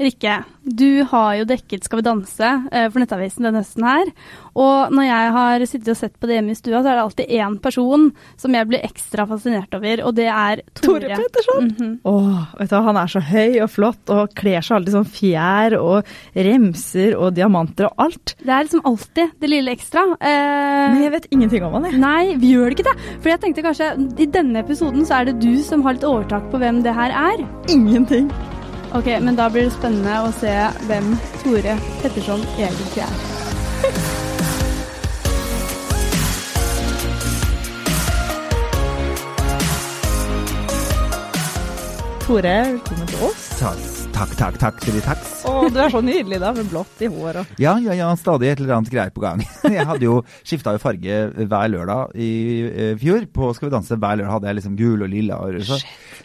Rikke, du har jo dekket Skal vi danse eh, for Nettavisen denne høsten her. Og når jeg har sittet og sett på det hjemme i stua, så er det alltid én person som jeg blir ekstra fascinert over, og det er Tore. Tore Petterson. Mm -hmm. Åh, vet du, Han er så høy og flott og kler seg alltid sånn fjær og remser og diamanter og alt. Det er liksom alltid det lille ekstra. Eh, Men jeg vet ingenting om han, jeg. Nei, vi gjør det ikke det. For jeg tenkte kanskje i denne episoden så er det du som har litt overtak på hvem det her er. Ingenting. Ok, men da blir det spennende å se hvem Tore Petterson egentlig er. Tore, velkommen til oss. Takk, takk, takk takk, sier de takks. Å, du er så nydelig da, med blått i håret. Ja, ja, ja, stadig et eller annet greier på gang. Jeg hadde jo skifta jo farge hver lørdag i eh, fjor. På Skal vi danse hver lørdag hadde jeg liksom gul og lilla. Og så,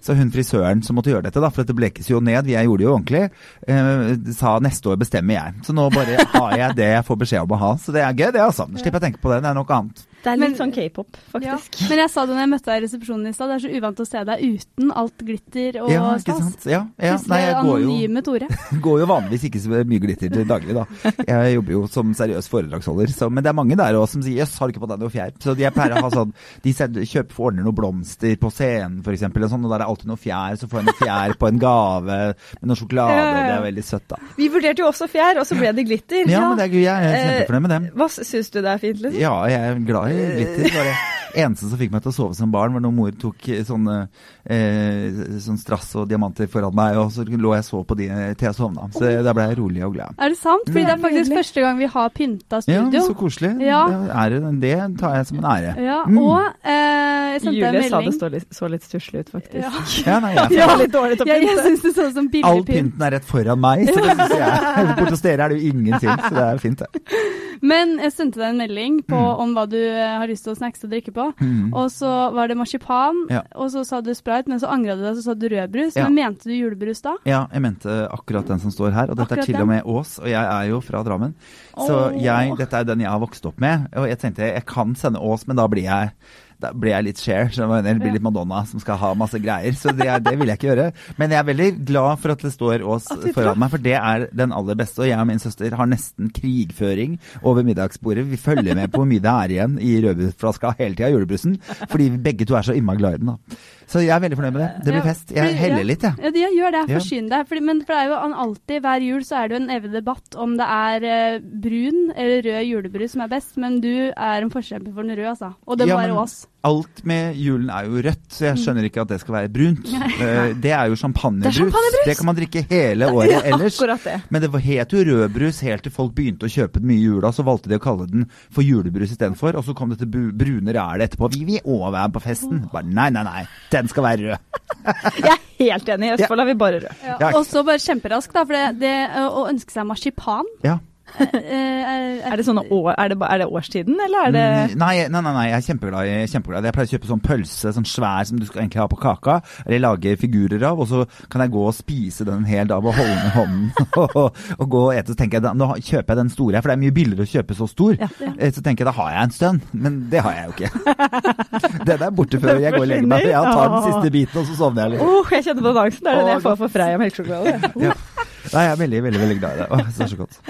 så hun frisøren som måtte gjøre dette, da, for dette blekes jo ned, jeg gjorde det jo ordentlig, eh, sa neste år bestemmer jeg. Så nå bare har jeg det jeg får beskjed om å ha. Så det er gøy, det altså. Slipper jeg å tenke på det. Det er noe annet. Det er litt men, sånn k-pop, faktisk. Ja. Men jeg sa det når jeg møtte deg i resepsjonen i stad, det er så uvant å se deg uten alt glitter og ja, stas. Sant? Ja, ja. Nei, jeg går jo, Tore. går jo vanligvis ikke så mye glitter til daglig, da. Jeg jobber jo som seriøs foredragsholder, så, men det er mange der også som sier 'jøss, har du ikke på deg noe fjær'? Så jeg pleier å ha sånn De kjøper, ordner noen blomster på scenen, f.eks., og sånn, og da er alltid noe fjær. Så får jeg noe fjær på en gave med noe sjokolade, og det er veldig søtt, da. Vi vurderte jo også fjær, og så ble det glitter. Ja, men det er. Jeg er kjempefornøyd med dem. Hva syns du det er fint, liksom? Ja, jeg er glad i glitter. bare eneste som fikk meg til å sove som barn, var når mor tok sånne eh, sånn strass og diamanter foran meg, og så lå jeg så på de til jeg sovna. Så da ble jeg rolig og glad. Er det sant? Fordi det er faktisk første gang vi har pynta studio. Ja, så koselig. Ja. Det, er, det, tar jeg som en ære. Ja, mm. og eh, jeg sendte Julie en sa det litt, så litt stusslig ut, faktisk. Ja, ja nei, jeg, ja, litt dårlig til å pynte. Jeg, jeg syns det så ut som billig. All pynten er rett foran meg, så det syns jeg. Borte hos dere er det jo ingenting, så det er fint, det. Men jeg sendte deg en melding på mm. om hva du eh, har lyst til å snackse og drikke på. Mm. Og så var det marsipan, ja. og så sa du sprite, men så angra du deg, så sa du rødbrus. Ja. Men mente du julebrus da? Ja, jeg mente akkurat den som står her. Og dette akkurat er til og med Ås, og jeg er jo fra Drammen. Så jeg, dette er den jeg har vokst opp med. Og jeg tenkte jeg kan sende Ås, men da blir jeg da blir jeg litt Cher, det blir litt Madonna som skal ha masse greier. Så det, det, vil jeg ikke gjøre. Men jeg er veldig glad for at det står Ås foran meg, for det er den aller beste. Og jeg og min søster har nesten krigføring over middagsbordet. Vi følger med på hvor mye det er igjen i rødbrusflaska hele tida, julebrusen. Fordi vi begge to er så innmari glad i den. da. Så jeg er veldig fornøyd med det. Det blir fest. Jeg heller litt, jeg. Ja, ja, gjør det. Forsyn deg. Fordi, men for det er jo alltid, hver jul så er det jo en evig debatt om det er uh, brun eller rød julebrus som er best, men du er en forkjemper for den røde, altså. Og det må være oss. Alt med julen er jo rødt, så jeg skjønner ikke at det skal være brunt. Uh, det er jo champagnebrus. Det, det, kan man drikke hele året ellers. Det. Men det het jo rødbrus helt til folk begynte å kjøpe den mye i jula, så valgte de å kalle den for julebrus istedenfor. Og så kom dette brune rælet etterpå. Vi vil òg være på festen. Bare nei, nei, nei den skal være rød. jeg er helt enig. I Østfold er vi bare rød. Ja. Og så bare kjemperask da. For det, det å ønske seg marsipan ja. Eh, er, det sånne år, er, det, er det årstiden, eller er det mm, nei, nei, nei, nei, jeg er kjempeglad i kjempeglad. Jeg pleier å kjøpe sånn pølse, sånn svær som du skal egentlig ha på kaka, eller lage figurer av, og så kan jeg gå og spise den en hel dag og holde den i hånden og, og, og, gå og ete. Så tenker jeg, nå kjøper jeg den store, for det er mye billigere å kjøpe så stor. Ja, ja. Eh, så tenker jeg, da har jeg en stund, men det har jeg jo ikke. den er borte før jeg går og legger meg. Jeg tar den siste biten, og så sovner jeg litt. Oh, jeg kjenner på angsten. Det er det jeg får for Freia melkesjokolade. Ja. Nei, jeg er veldig, veldig veldig glad i det. Åh, det er så godt.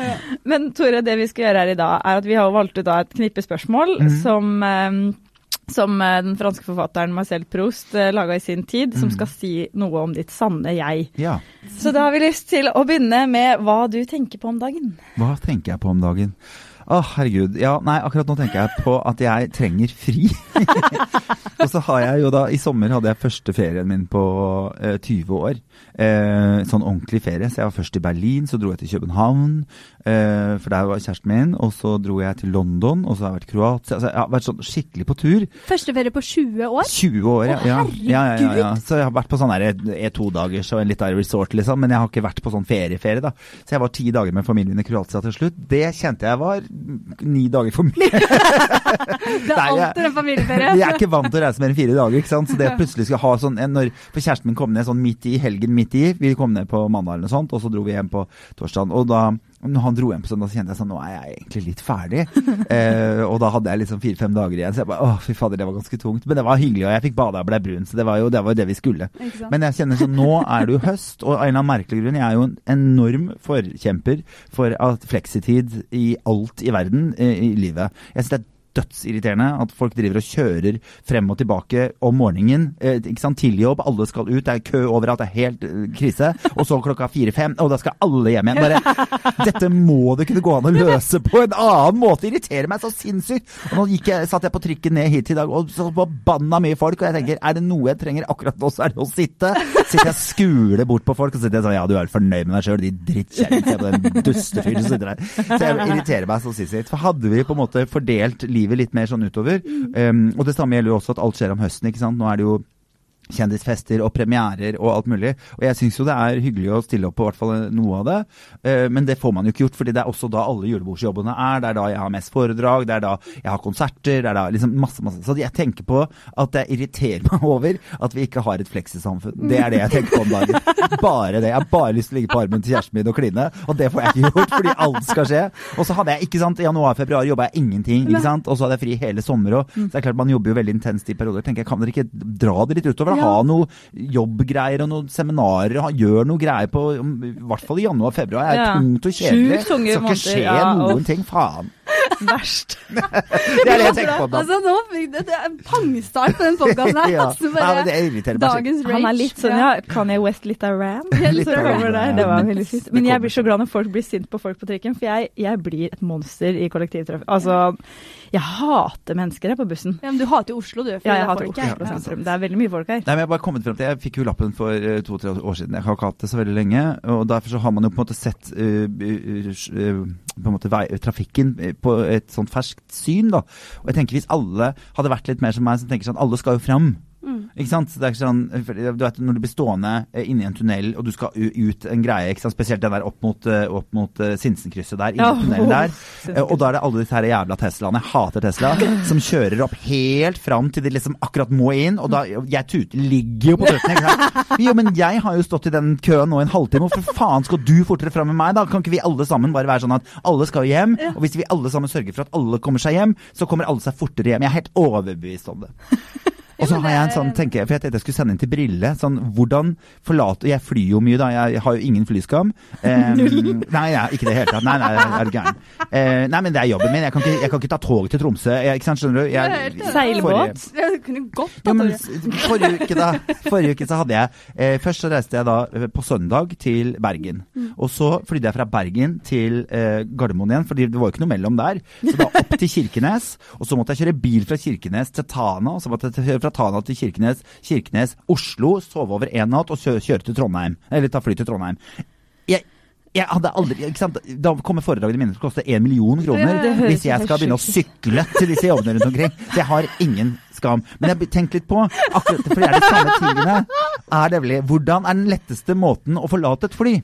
Men Tore, det vi skal gjøre her i dag, er at vi har valgt ut et knippe spørsmål mm. som um, som eh, den franske forfatteren Marcel Proust uh, laga i sin tid, som skal si noe om ditt sanne jeg. Ja. Så da har vi lyst til å begynne med hva du tenker på om dagen. Hva tenker jeg på om dagen? Å, oh, herregud. Ja, nei, akkurat nå tenker jeg på at jeg trenger fri. og så har jeg jo da I sommer hadde jeg første ferien min på eh, 20 år. Eh, sånn ordentlig ferie. Så jeg var først i Berlin, så dro jeg til København, eh, for der var kjæresten min. Og så dro jeg til London, og så har jeg vært i Kroatia. Altså, jeg har vært sånn skikkelig på tur. Første ferie på 20 år? 20 år, ja. Å, herregud! Ja, ja, ja, så jeg har vært på sånn E2-dagers og en litt av resort, liksom. Men jeg har ikke vært på sånn ferieferie, da. Så jeg var ti dager med familien i Kroatia til slutt. Det kjente jeg var ni dager for mye. det er alltid en familieferie. jeg er ikke vant til å reise mer enn fire dager. ikke sant? Så det plutselig skal ha sånn, når, For kjæresten min kom ned sånn midt i helgen midt i. Vi kom ned på mandag eller noe sånt, og så dro vi hjem på torsdag. Og da når han dro hjem på søndag, så kjente jeg sånn Nå er jeg egentlig litt ferdig. eh, og da hadde jeg liksom fire-fem dager igjen, så jeg bare Å, fy fader, det var ganske tungt. Men det var hyggelig, og jeg fikk bada og ble brun, så det var jo det, var det vi skulle. Men jeg kjenner sånn Nå er det jo høst, og av en eller annen merkelig grunn Jeg er jo en enorm forkjemper for at fleksitid i alt i verden i, i livet. Jeg synes det er dødsirriterende at folk driver og kjører frem og tilbake om morgenen. Eh, ikke sant, Til jobb, alle skal ut, det er kø overalt, det er helt eh, krise. Og så klokka fire-fem, og da skal alle hjem igjen. Bare, dette må det kunne gå an å løse på en annen måte. Irriterer meg så sinnssykt. Og nå gikk jeg, satt jeg på trikken ned hit i dag, og så forbanna mye folk. Og jeg tenker, er det noe jeg trenger akkurat nå, så er det å sitte. Sitter jeg skuler bort på folk, og sitter jeg sånn, ja, du er fornøyd med deg sjøl, de drittkjerringene, Se på den dustefyren som sitter der. Så jeg irriterer meg så sinnssykt. For hadde vi på en måte fordelt livet litt mer sånn utover, um, og det samme gjelder jo også at alt skjer om høsten, ikke sant. Nå er det jo kjendisfester og premierer og alt mulig. Og jeg syns jo det er hyggelig å stille opp på hvert fall noe av det, uh, men det får man jo ikke gjort, fordi det er også da alle julebordsjobbene er. Det er da jeg har mest foredrag, det er da jeg har konserter, det er da liksom masse, masse. Så jeg tenker på at jeg irriterer meg over at vi ikke har et fleksisamfunn. Det er det jeg tenker på om dagen. Bare det. Jeg har bare lyst til å ligge på armen til kjæresten min og kline, og det får jeg ikke gjort fordi alt skal skje. Og så hadde jeg ikke sant, i januar-februar jobba jeg ingenting, ikke sant, og så hadde jeg fri hele sommer òg. Så det er klart man jobber jo veldig intenst i perioder. tenker jeg, Kan dere ikke dra det litt utover? da? Ha noe jobbgreier og noen seminarer. Ha, gjør noe greier på I hvert fall i januar-februar. Det er Ja. tungt og kjedelig. Skal ikke måneder, skje ja, noen og... ting. Faen. Verst. Det er det jeg tenker på. da. Altså, nå fikk det, det er en pangstart på den podkasten her. Ja. Altså, bare, ja, dagens rage. Han er litt sånn, ja, Kanye West, litt av Ram. Litt av Ram, ja. Det var veldig fint. Men jeg blir så glad når folk blir sint på folk på trikken, for jeg, jeg blir et monster i kollektivtrafikk. Altså, jeg hater mennesker jeg på bussen. Ja, men du hater jo Oslo, du. Ja, jeg er hater folk Oslo. Ja. sentrum. Det er veldig mye folk her. Nei, men Jeg har bare kommet frem til, jeg fikk jo lappen for eh, to-tre år siden. Jeg har ikke hatt det så veldig lenge. og Derfor så har man jo på en måte sett uh, eh, på en måte vei, trafikken på et sånt ferskt syn. da. Og jeg tenker Hvis alle hadde vært litt mer som meg, som tenker sånn alle skal jo fram. Mm. Ikke sant? Det er ikke sånn, du vet, Når du blir stående inni inne i en tunnel og du skal ut en greie, ikke sant? spesielt den der opp mot, eh, opp mot eh, Sinsenkrysset der, inni oh, tunnelen der. Eh, Og da er det alle disse her jævla Teslaene, jeg hater Tesla, som kjører opp helt fram til de liksom akkurat må inn. Og da Jeg tuter, ligger jo på føttene. Jo, men jeg har jo stått i den køen nå i en halvtime, hvorfor faen skal du fortere fram med meg, da? Kan ikke vi alle sammen bare være sånn at alle skal hjem? Og hvis vi alle sammen sørger for at alle kommer seg hjem, så kommer alle seg fortere hjem. Jeg er helt overbevist om det. Og så har jeg en sånn, tenker jeg, for jeg tenkte jeg skulle sende inn til Brille. sånn, Hvordan forlate Jeg flyr jo mye, da. Jeg har jo ingen flyskam. Um, nei, ja, ikke i det hele tatt. Nei, nei, er du gæren. Eh, nei, men det er jobben min. Jeg kan ikke, jeg kan ikke ta tog til Tromsø. Jeg, ikke sant, skjønner du? Jeg. Seilbåt? Jeg kunne godt tatt det. forrige uke, da. Forrige uke så hadde jeg eh, Først så reiste jeg da eh, på søndag til Bergen. Og så flydde jeg fra Bergen til eh, Gardermoen igjen, fordi det var jo ikke noe mellom der. Så da opp til Kirkenes, og så måtte jeg kjøre bil fra Kirkenes til Tana, og så måtte jeg kjøre fra Tana til Kirkenes, Kirkenes, Oslo, sove over en natt og kjøre, til Trondheim. Eller ta fly til Trondheim. Jeg, jeg hadde aldri, ikke sant? Da kommer foredragene mine til å koste én million kroner Det det hvis jeg skal begynne å sykle til disse jobbene rundt omkring. Så jeg har ingen skam. Men jeg tenker litt på, akkurat, for det er de samme tingene, er nemlig hvordan er den letteste måten å forlate et fly?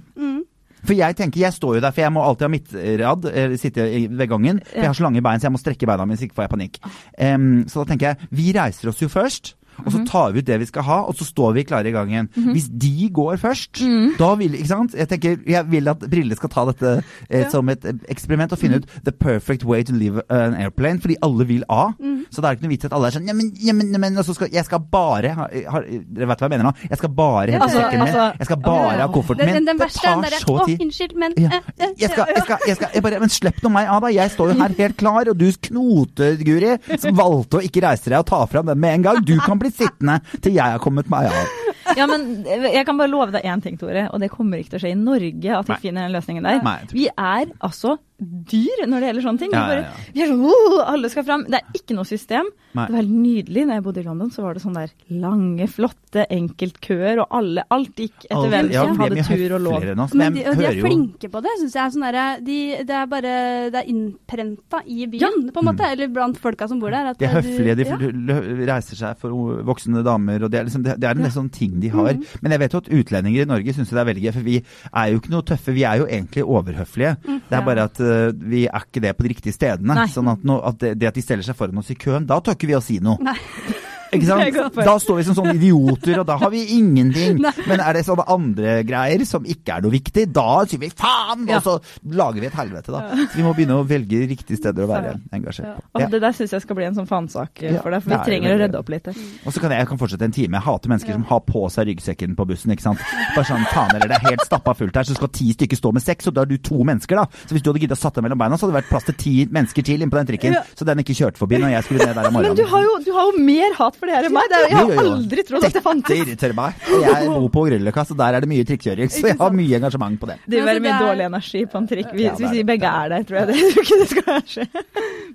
For jeg tenker, jeg står jo der, for jeg må alltid ha midtrad, sitte ved gangen. For jeg har så lange bein, så jeg må strekke beina mine, så ikke får jeg panikk. Um, så da tenker jeg, vi reiser oss jo først. Og så tar vi ut det vi skal ha, og så står vi klare i gangen. Hvis de går først, da vil Ikke sant? Jeg tenker, jeg vil at Brille skal ta dette eh, som et eh, eksperiment og finne ut the perfect way to leave an airplane, fordi alle vil A. Så det er ikke noe vits at alle er sånn Neimen, neimen, ja, men, men og så skal, Jeg skal bare ha, har, Dere vet hva jeg mener nå? Jeg skal bare hente Altså, sekken min. altså- Jeg skal bare ha kofferten min. den Det tar så Å, tid. unnskyld, men Ja. eh, eh, Jeg skal, jeg skal, jeg skal jeg bare, Men slipp nå meg av, da. Jeg står jo her helt klar, og du knote-Guri, som valgte å ikke reise deg og ta fram den med en gang. Du kan bli sittende til jeg har kommet meg av. Ja, men jeg kan bare love deg én ting, Tore, og det kommer ikke til å skje i Norge at vi Nei. finner den løsningen der. Nei, vi er altså dyr når det gjelder sånne ting. Ja, vi, bare, ja, ja. vi er sånn oh, alle skal fram. Det er ikke noe system. Nei. Det var helt nydelig. Når jeg bodde i London, så var det sånne der lange, flotte enkeltkøer, og alle, alt gikk etter hvem ja, som hadde tur og lov. nå, Men de, og de er jo- flinke på det, syns jeg. Sånn der, de, det er bare Det er innprenta i byen, på en måte. Eller blant folka som bor der. at De er høflige, de ja. reiser seg for voksne damer, og det er, liksom, det, det er en del sånne ting de har. Mm. Men jeg vet jo at utlendinger i Norge syns det er veldig gøy, for vi er jo ikke noe tøffe, vi er jo egentlig overhøflige. Det er bare at vi er ikke det på de riktige stedene. Nei. Sånn at, no, at det, det at de steller seg foran oss i køen, da tør ikke vi å si noe. Nei. Ikke sant? Da står vi som sånne idioter, og da har vi ingenting. Men er det sånne andre greier som ikke er noe viktig, da sier vi faen! Og så lager vi et helvete, da. Så vi må begynne å velge riktige steder å være engasjert på. Ja. Det der syns jeg skal bli en sånn fanesak for deg, for vi trenger å rydde opp litt. Og så kan jeg kan fortsette en time. Jeg hater mennesker som har på seg ryggsekken på bussen, ikke sant. Bare sånn faen eller det er helt stappa fullt her, så skal ti stykker stå med seks, og da er du to mennesker, da. Så hvis du hadde giddet å satt deg mellom beina, så hadde det vært plass til ti mennesker til inn på den trikken. Så den ikke kjørte forbi når jeg skulle ned der om morgenen. Men du har jo, du har jo mer hat for det enn meg. Det er, jeg har aldri trodd at det fantes. Dette irriterer meg. Jeg bor på Grünerløkka, så der er det mye trikkjøring. Så jeg har mye engasjement på det. Det vil være mye dårlig energi på en trikk. Hvis vi begge er der, tror jeg det. Jeg tror ikke det skal skje.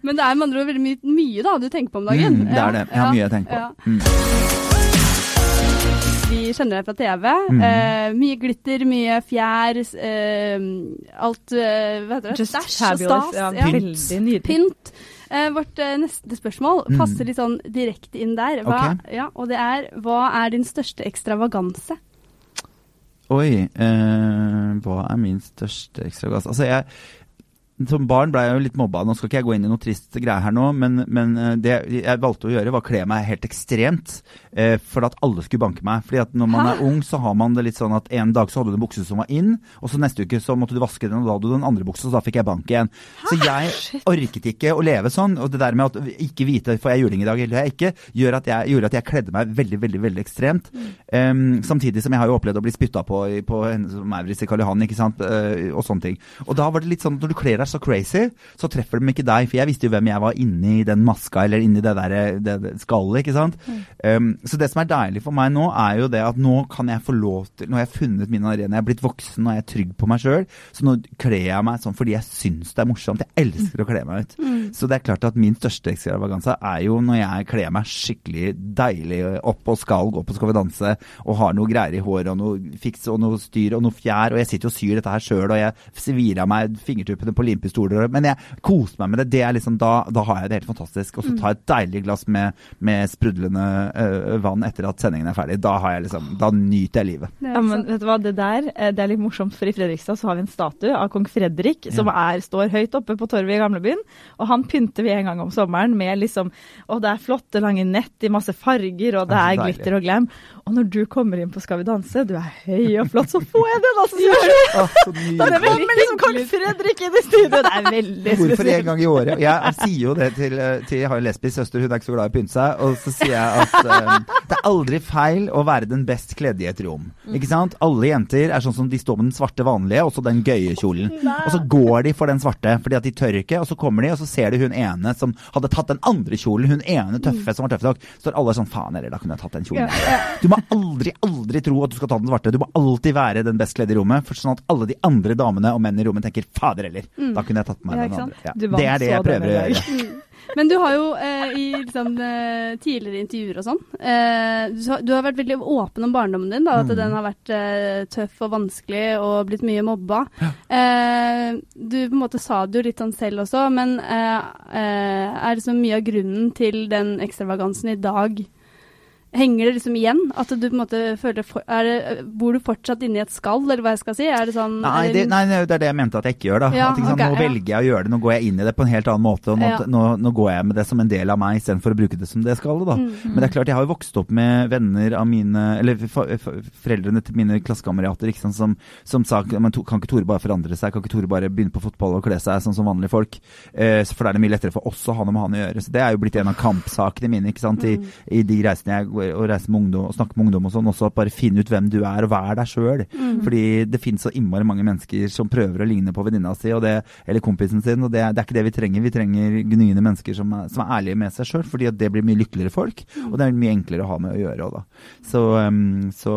Men det er med andre ord veldig mye, mye, da du tenker på om dagen. Mm, det er det. Jeg har mye jeg tenker på. Mm. Vi kjenner deg fra TV. Mm. Eh, mye glitter, mye fjær, eh, alt eh, Hva heter det? Stæsj og stas. Ja, ja. Pynt. Pynt. Eh, vårt eh, neste spørsmål mm. passer litt sånn direkte inn der. Hva, okay. ja, og det er hva er din største ekstravaganse? Oi, eh, hva er min største ekstravaganse? Altså, jeg som barn ble jeg jo litt mobba. Nå skal ikke jeg gå inn i noe trist greie her nå, men, men det jeg valgte å gjøre, var å kle meg helt ekstremt eh, for at alle skulle banke meg. Fordi at når man Hæ? er ung, så har man det litt sånn at en dag så hadde du en bukse som var inn, og så neste uke så måtte du vaske den, og da hadde du den andre buksa, så da fikk jeg bank igjen. Hæ? Så jeg orket ikke å leve sånn. Og det der med at ikke vite får jeg juling i dag eller jeg ikke, gjør at jeg, gjorde at jeg kledde meg veldig, veldig veldig ekstremt. Um, samtidig som jeg har jo opplevd å bli spytta på på henne som Maurits i Karl Johan, ikke sant, uh, og sånne ting. Og da var det litt sånn at når du kler deg er så crazy, så treffer de ikke deg. For jeg visste jo hvem jeg var inni den maska eller inni det der det, det skallet, ikke sant. Mm. Um, så det som er deilig for meg nå, er jo det at nå kan jeg få lov til Nå har jeg funnet min arena, jeg er blitt voksen og jeg er trygg på meg sjøl, så nå kler jeg meg sånn fordi jeg syns det er morsomt. Jeg elsker å kle meg ut. Mm. Så det er klart at min største ekstravaganse er jo når jeg kler meg skikkelig deilig opp og skal gå på Skal vi danse og har noe greier i håret og noe fiks og noe styr og noe fjær, og jeg sitter og syr dette her sjøl og jeg svir av meg fingertuppene på limpistoler men jeg koser meg med det. det er liksom, da, da har jeg det helt fantastisk. Og så tar jeg et deilig glass med, med sprudlende uh, vann etter at sendingen er ferdig. Da, har jeg liksom, da nyter jeg livet. Ja, men vet du hva, Det der eh, det er litt morsomt, for i Fredrikstad så har vi en statue av kong Fredrik som er, står høyt oppe på torvet i gamlebyen. Og han pynter vi en gang om sommeren med liksom Og det er flotte, lange nett i masse farger, og det er glitter og glam. Og når du kommer inn på Skal vi danse, du er høy og flott, så får jeg den assosiasjonen! Da kommer liksom kong Fredrik inn i studio. Det er veldig spesielt. Hvorfor en gang i året? Jeg, sier jo det til, til Jeg har en lesbisk søster, hun er ikke så glad i å pynte seg. Og så sier jeg at um, det er aldri feil å være den best kledde i et rom. Ikke sant? Alle jenter er sånn som de står med den svarte vanlige, og så den gøye kjolen. Og så går de for den svarte fordi at de tør ikke, og så kommer de, og så ser de hun ene som hadde tatt den andre kjolen, hun ene tøffe som var tøff nok. Så står alle sånn faen heller, da kunne jeg tatt den kjolen. Du må må aldri, aldri tro at du skal ta den svarte. Du må alltid være den best kledde i rommet, for sånn at alle de andre damene og mennene i rommet tenker 'fader heller', mm. Da kunne jeg tatt på meg ja, den andre. Ja. Det er det jeg prøver å gjøre. Men du har jo eh, i liksom, eh, tidligere intervjuer og sånn eh, du, du, har vært veldig åpen om barndommen din. Da, at mm. den har vært eh, tøff og vanskelig og blitt mye mobba. Ja. Eh, du på en måte sa det jo litt sånn selv også, men eh, er det så mye av grunnen til den ekstravagansen i dag Henger det liksom igjen? At du på en måte føler for, det, Bor du fortsatt inni et skall, eller hva jeg skal si? Er det sånn Nei, det, nei, det er det jeg mente at jeg ikke gjør. da. Ja, at, okay, nå velger jeg å gjøre det, nå går jeg inn i det på en helt annen måte. og Nå, ja. nå, nå går jeg med det som en del av meg, istedenfor å bruke det som det skallet. da. Mm. Men det er klart, jeg har jo vokst opp med venner av mine Eller foreldrene til mine klassekamerater ikke sant, som, som sa men kan ikke Tore bare forandre seg, kan ikke Tore bare begynne på fotball og kle seg sånn som vanlige folk? Eh, for da er det mye lettere for oss å ha noe med han å gjøre. Så Det er jo blitt en av kampsakene mine ikke sant, i, mm. i de reisene jeg går reise med ungdom og snakke med ungdom og sånn, også bare finne ut hvem du er, og vær deg sjøl. Mm. Fordi det finnes så innmari mange mennesker som prøver å ligne på venninna si eller kompisen sin, og det, det, er ikke det vi trenger. Vi trenger gnyende mennesker som er, som er ærlige med seg sjøl, fordi det blir mye lykkeligere folk, mm. og det er mye enklere å ha med å gjøre òg, da. Så, um, så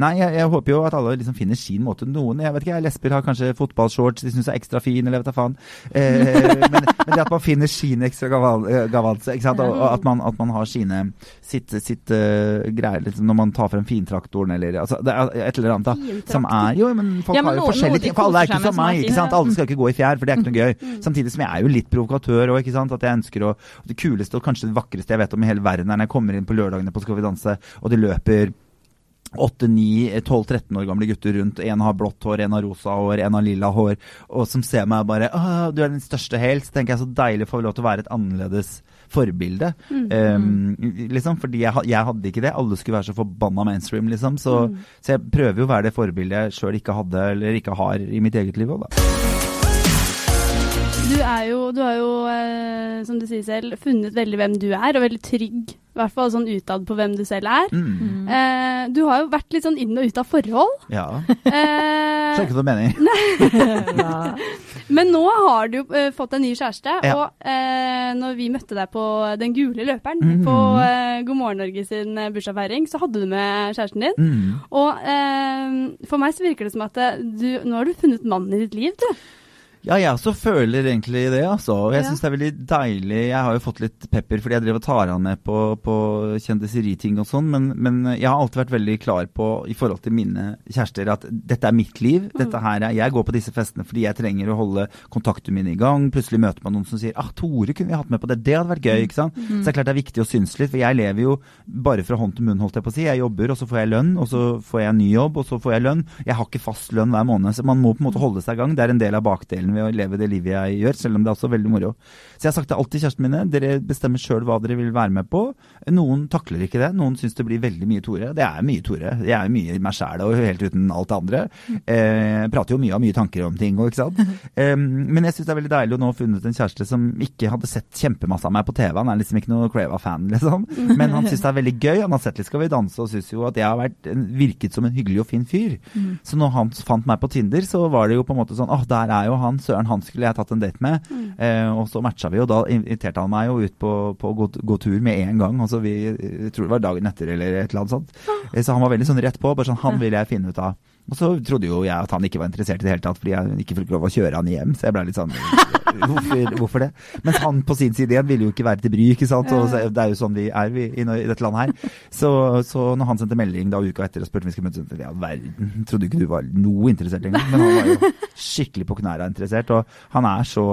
Nei, jeg, jeg, håper jo at alle liksom finner sin måte. Noen, jeg vet ikke, lesber har kanskje fotballshorts de syns er ekstra fin, eller vet da faen. Eh, men, men, det at man finner sin ekstra gavanse, ikke sant, og, og at, man, at, man, har sine sitt, sitt uh, greier liksom, når man tar frem fintraktoren eller altså, Det er et eller annet da, som er Jo, men folk ja, men har jo forskjellige ting. For alle er ikke som meg. ikke sant? Alle skal ikke gå i fjær, for det er ikke noe gøy. Mm. Samtidig som jeg er jo litt provokatør òg. At jeg ønsker å Det kuleste og kanskje det vakreste jeg vet om i hele verden er når jeg kommer inn på lørdagene på Skal vi danse, og de løper 8, 9, 12, 13 år gamle gutter rundt. En har blått hår, en har rosa hår, en har lilla hår. Og som ser meg bare du er den største helt. Så tenker jeg så deilig å få lov til å være et annerledes forbilde. Mm. Um, liksom, fordi jeg, jeg, hadde ikke det. Alle skulle være så forbanna mainstream, liksom. Så, mm. så jeg prøver jo å være det forbildet jeg sjøl ikke hadde, eller ikke har i mitt eget liv òg, da. Du, er jo, du har jo, eh, som du sier selv, funnet veldig hvem du er, og veldig trygg i hvert fall sånn utad på hvem du selv er. Mm. Eh, du har jo vært litt sånn inn og ut av forhold. Ja. Eh, Skjønner ikke hva du mener. Men nå har du jo uh, fått en ny kjæreste, ja. og uh, når vi møtte deg på Den gule løperen mm. på uh, God morgen Norge sin bursdagsfeiring, så hadde du med kjæresten din. Mm. Og for meg så virker det som at du, nå har du funnet mannen i ditt liv, du. Ja, jeg også føler egentlig det, altså. Og jeg ja. syns det er veldig deilig. Jeg har jo fått litt pepper fordi jeg driver og tar han med på, på kjendiseriting og sånn, men, men, jeg har alltid vært veldig klar på, i forhold til mine kjærester, at dette er mitt liv. Mm. Dette her er, Jeg går på disse festene fordi jeg trenger å holde kontakten min i gang. Plutselig møter man noen som sier ah, Tore kunne vi hatt med på det. Det hadde vært gøy, ikke sant. Mm. Så det er klart det er viktig å synes litt, for jeg lever jo bare fra hånd til munn, holdt jeg på å si. Jeg jobber, og så får jeg lønn, og så får jeg en ny jobb, og så får jeg lønn. Jeg har ikke fast lønn hver måned, så man må på en måte holde seg i gang. Det er en del av bakdelen ved å leve det livet jeg gjør, selv om det er også veldig moro. Så jeg har sagt det alltid til kjærestene mine, dere bestemmer sjøl hva dere vil være med på. Noen takler ikke det, noen syns det blir veldig mye Tore. Det er mye Tore. Jeg er mye meg sjæl og helt uten alt det andre. Eh, prater jo mye og mye tanker om ting og ikke sant. Eh, men jeg syns det er veldig deilig å nå ha funnet en kjæreste som ikke hadde sett kjempemasse av meg på TV. Han er liksom ikke noe Crava-fan, liksom. Men han syns det er veldig gøy. Han har sett litt Skal vi danse og syns jo at jeg har vært, virket som en hyggelig og fin fyr. Mm. Så når han fant meg på Tinder, så var det jo på en måte sånn åh, der er jo han. Søren, han skulle jeg tatt en date med. Mm. Eh, og så matcha vi, og da inviterte han meg jo ut på, å gå, gå, tur med en gang. Altså vi, jeg tror det var dagen etter eller et eller annet sånt. Ah. Så han var veldig sånn rett på. bare sånn, Han ville jeg finne ut av. Og så trodde jo jeg at han ikke var interessert i det hele tatt, fordi jeg ikke fikk lov å kjøre han hjem. Så jeg ble litt sånn hvorfor, hvorfor, det? Mens han på sin side igjen ville jo ikke være til bry, ikke sant. Og det er jo sånn vi er vi, i, dette landet her. Så, så når han sendte melding da uka etter og spurte om vi skulle møtes, ja verden, trodde ikke du var noe interessert engang. Men han var jo skikkelig på knæra interessert, og han er så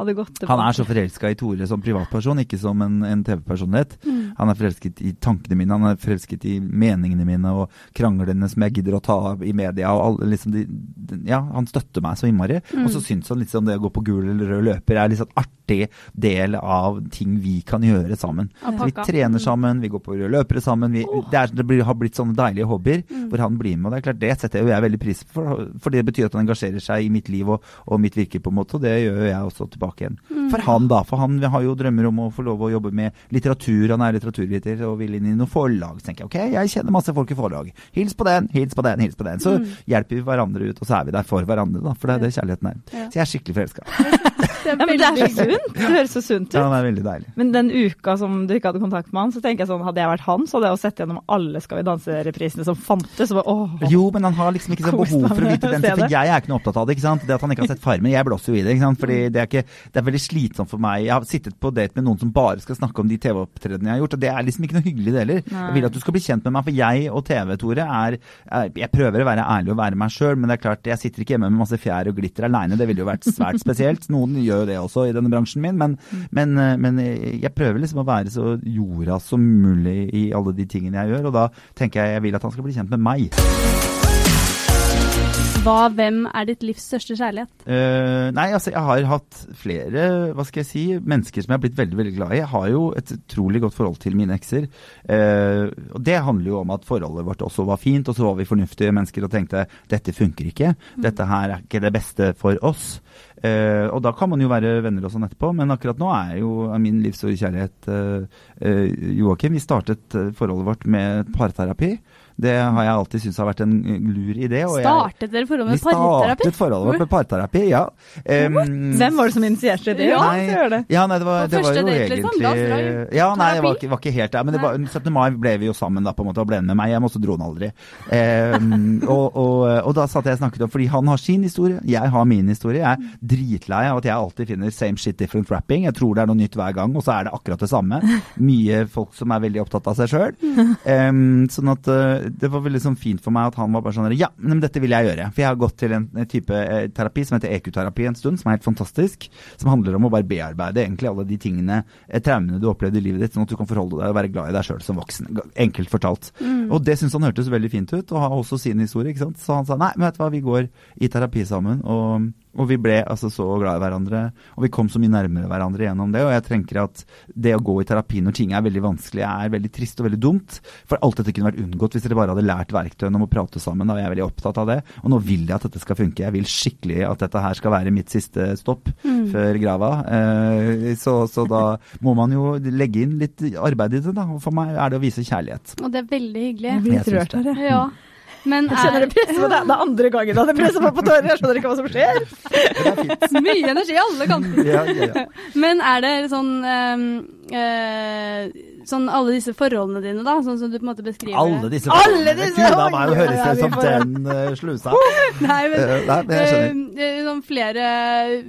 hadde gått tilbake. Han er så forelska i Tore som privatperson, ikke som en, en TV-personlighet. Mm. Han er forelsket i tankene mine, han er forelsket i meningene mine og kranglene som jeg gidder å ta i media. og alle, liksom de, de, Ja, han støtter meg så innmari. Mm. Og så syns han liksom det å gå på gul eller rød løper er liksom artig del av ting vi kan gjøre sammen. Ja, vi trener mm. sammen, vi går på røde løpere sammen. Vi, oh. det, er, det blir, har blitt sånne deilige hobbyer mm. hvor han blir med. og Det er klart, det setter jeg veldig pris på, for, for det betyr at han engasjerer seg i mitt liv og, og mitt virke, på en måte, og det gjør jeg også tilbake tilbake igjen. Mm. For han, da. For han har jo drømmer om å få lov å jobbe med litteratur. Han er litteraturviter og vil inn i noe forlag. Så tenker jeg ok, jeg kjenner masse folk i forlag. Hils på den, hils på den, hils på den. Så mm. hjelper vi hverandre ut, og så er vi der for hverandre, da. For det er det kjærligheten er. Ja. Så jeg er skikkelig forelska. ja, men det er så sunt. Det høres så sunt ut. Ja, det er veldig deilig. Men den uka som du ikke hadde kontakt med han, så tenker jeg sånn, hadde jeg vært han, så hadde jeg jo sett gjennom alle Skal vi danse-reprisene som fantes. Bare, åh, jo, men han har liksom ikke så behov for å vite den, for jeg er ikke noe opptatt av det. ikke sant? Det at han ikke har sett Farmen, jeg blåser jo i det. ikke sant? Fordi det er, ikke, det er veldig slitsomt for meg. Jeg har sittet på date med noen som bare skal snakke om de TV-opptredenene jeg har gjort, og det er liksom ikke noe hyggelig det heller. Jeg vil at du skal bli kjent med meg, for jeg og TV, Tore, er, er Jeg prøver å være ærlig og være meg sjøl, men det er klart, jeg sitter ikke hjemme med masse fjær og glitter aleine. Det ville jo vært svært spesielt. Noen gjør jo det også i denne bransjen min, men, mm. men, eh, men, jeg prøver liksom å være så jorda som mulig i alle de tingene jeg gjør, og da tenker jeg jeg vil at han skal bli kjent med meg. Hva, hvem er ditt livs største kjærlighet? Uh, nei, altså jeg har hatt flere hva skal jeg si, mennesker som jeg har blitt veldig veldig glad i. Jeg har jo et utrolig godt forhold til mine ekser. Uh, og Det handler jo om at forholdet vårt også var fint, og så var vi fornuftige mennesker og tenkte dette funker ikke. Mm. Dette her er ikke det beste for oss. Uh, og da kan man jo være venner og sånn etterpå, men akkurat nå er jo min livs uh, kjærlighet Joakim. Vi startet forholdet vårt med parterapi. Det har jeg alltid syntes har vært en lur idé. startet dere forholdet med parterapi? Vi startet forholdet med parterapi, ja. Um, Hvem var det som initierte det? Ja, nei, ja, nei, det var, det var jo date, liksom, egentlig Ja, nei, det var ikke, var ikke helt det. Men det var, 17. mai ble vi jo sammen da, på en måte, og ble med meg hjem, og så dro han aldri. Um, og, og, og, da satt jeg og snakket om Fordi han har sin historie, jeg har min historie. Jeg er dritlei av at jeg alltid finner same shit different rapping. Jeg tror det er noe nytt hver gang, og så er det akkurat det samme. Mye folk som er veldig opptatt av seg sjøl. Um, sånn at uh, det var veldig sånn fint for meg at han var bare sånn Ja, men dette vil jeg gjøre. For jeg har gått til en, type eh, terapi som heter EQ-terapi en stund, som er helt fantastisk. Som handler om å bare bearbeide egentlig alle de tingene, eh, traumene du opplevde i livet ditt, sånn at du kan forholde deg og være glad i deg sjøl som voksen. Enkelt fortalt. Og det syntes han hørtes veldig fint ut, og har også sin historie, ikke sant. Så han sa nei, men vet du hva, vi går i terapi sammen. og og vi ble altså så glad i hverandre, og vi kom så mye nærmere hverandre gjennom det. Og jeg tenker at det å gå i terapi når ting er veldig vanskelig, er veldig trist og veldig dumt. For alt dette kunne vært unngått hvis dere bare hadde lært verktøyene om å prate sammen. Da er jeg veldig opptatt av det. Og nå vil jeg at dette skal funke. Jeg vil skikkelig at dette her skal være mitt siste stopp Mm. før grava. Eh, så, så da må man jo legge inn litt arbeid i det, da. Og for meg er det å vise kjærlighet. Og det er veldig hyggelig. Jeg blir Jeg litt rørt her, jeg. Ja. Men Jeg kjenner er det presser på deg. Det er andre gangen det presser meg på tårer. Jeg skjønner ikke hva som skjer. mye energi i alle kanter. Ja, ja, ja. Men er det sånn um, uh, Sånn alle disse forholdene dine, da? Sånn som du på en måte beskriver Alle disse disse Alle disse- Gud, da meg jo høres ja, som den uh, slusa. Nei, men uh, nei, men jeg skjønner. eh, eh, sånn flere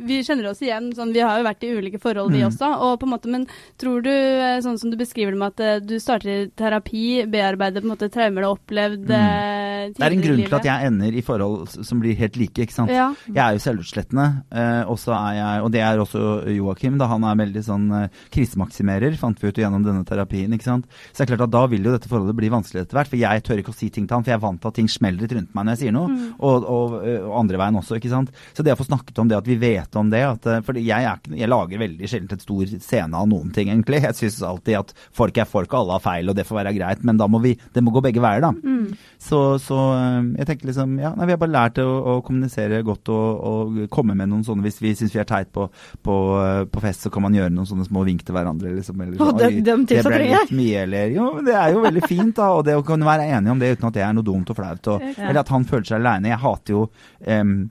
Vi kjenner oss igjen. Sånn, vi har jo vært i ulike forhold, vi Mm. også. Og på en måte, men tror du, eh, sånn som du beskriver det med at eh, du starter i terapi, bearbeider på en måte traumer du har opplevd eh, Det er en grunn til at jeg ender i forhold som blir helt like, ikke sant. Ja. Jeg er jo selvutslettende, eh, og og det er også Joakim, da han er veldig sånn eh, krisemaksimerer, fant vi ut gjennom denne terapien, ikke sant. Så det er klart at da vil jo dette forholdet bli vanskelig etter hvert, for jeg tør ikke å si ting til han, for jeg er vant til at ting smeller litt rundt meg når jeg sier noe, Mm. og, og, eh, og andre veien også, ikke sant. Så det å få snakket om det, at vi vet om det, at, for jeg, er, jeg lager veldig sjelden et stor scene av noen ting, egentlig. Jeg syns alltid at folk er folk, og alle har feil, og det får være greit, men da må vi, det må gå begge veier, da. Mm. Så, så øh, jeg tenker liksom Ja, nei, vi har bare lært å, å kommunisere godt og, og komme med noen sånne Hvis vi syns vi er teit på, på, øh, på fest, så kan man gjøre noen sånne små vink til hverandre. Liksom, eller, sånn, det- «Oi, de det ble litt mye, eller Jo, men det er jo veldig fint, da. Og det å kunne være enig om det uten at det er noe dumt og flaut. Og, Ja. Eller at han føler seg aleine. Jeg hater jo em,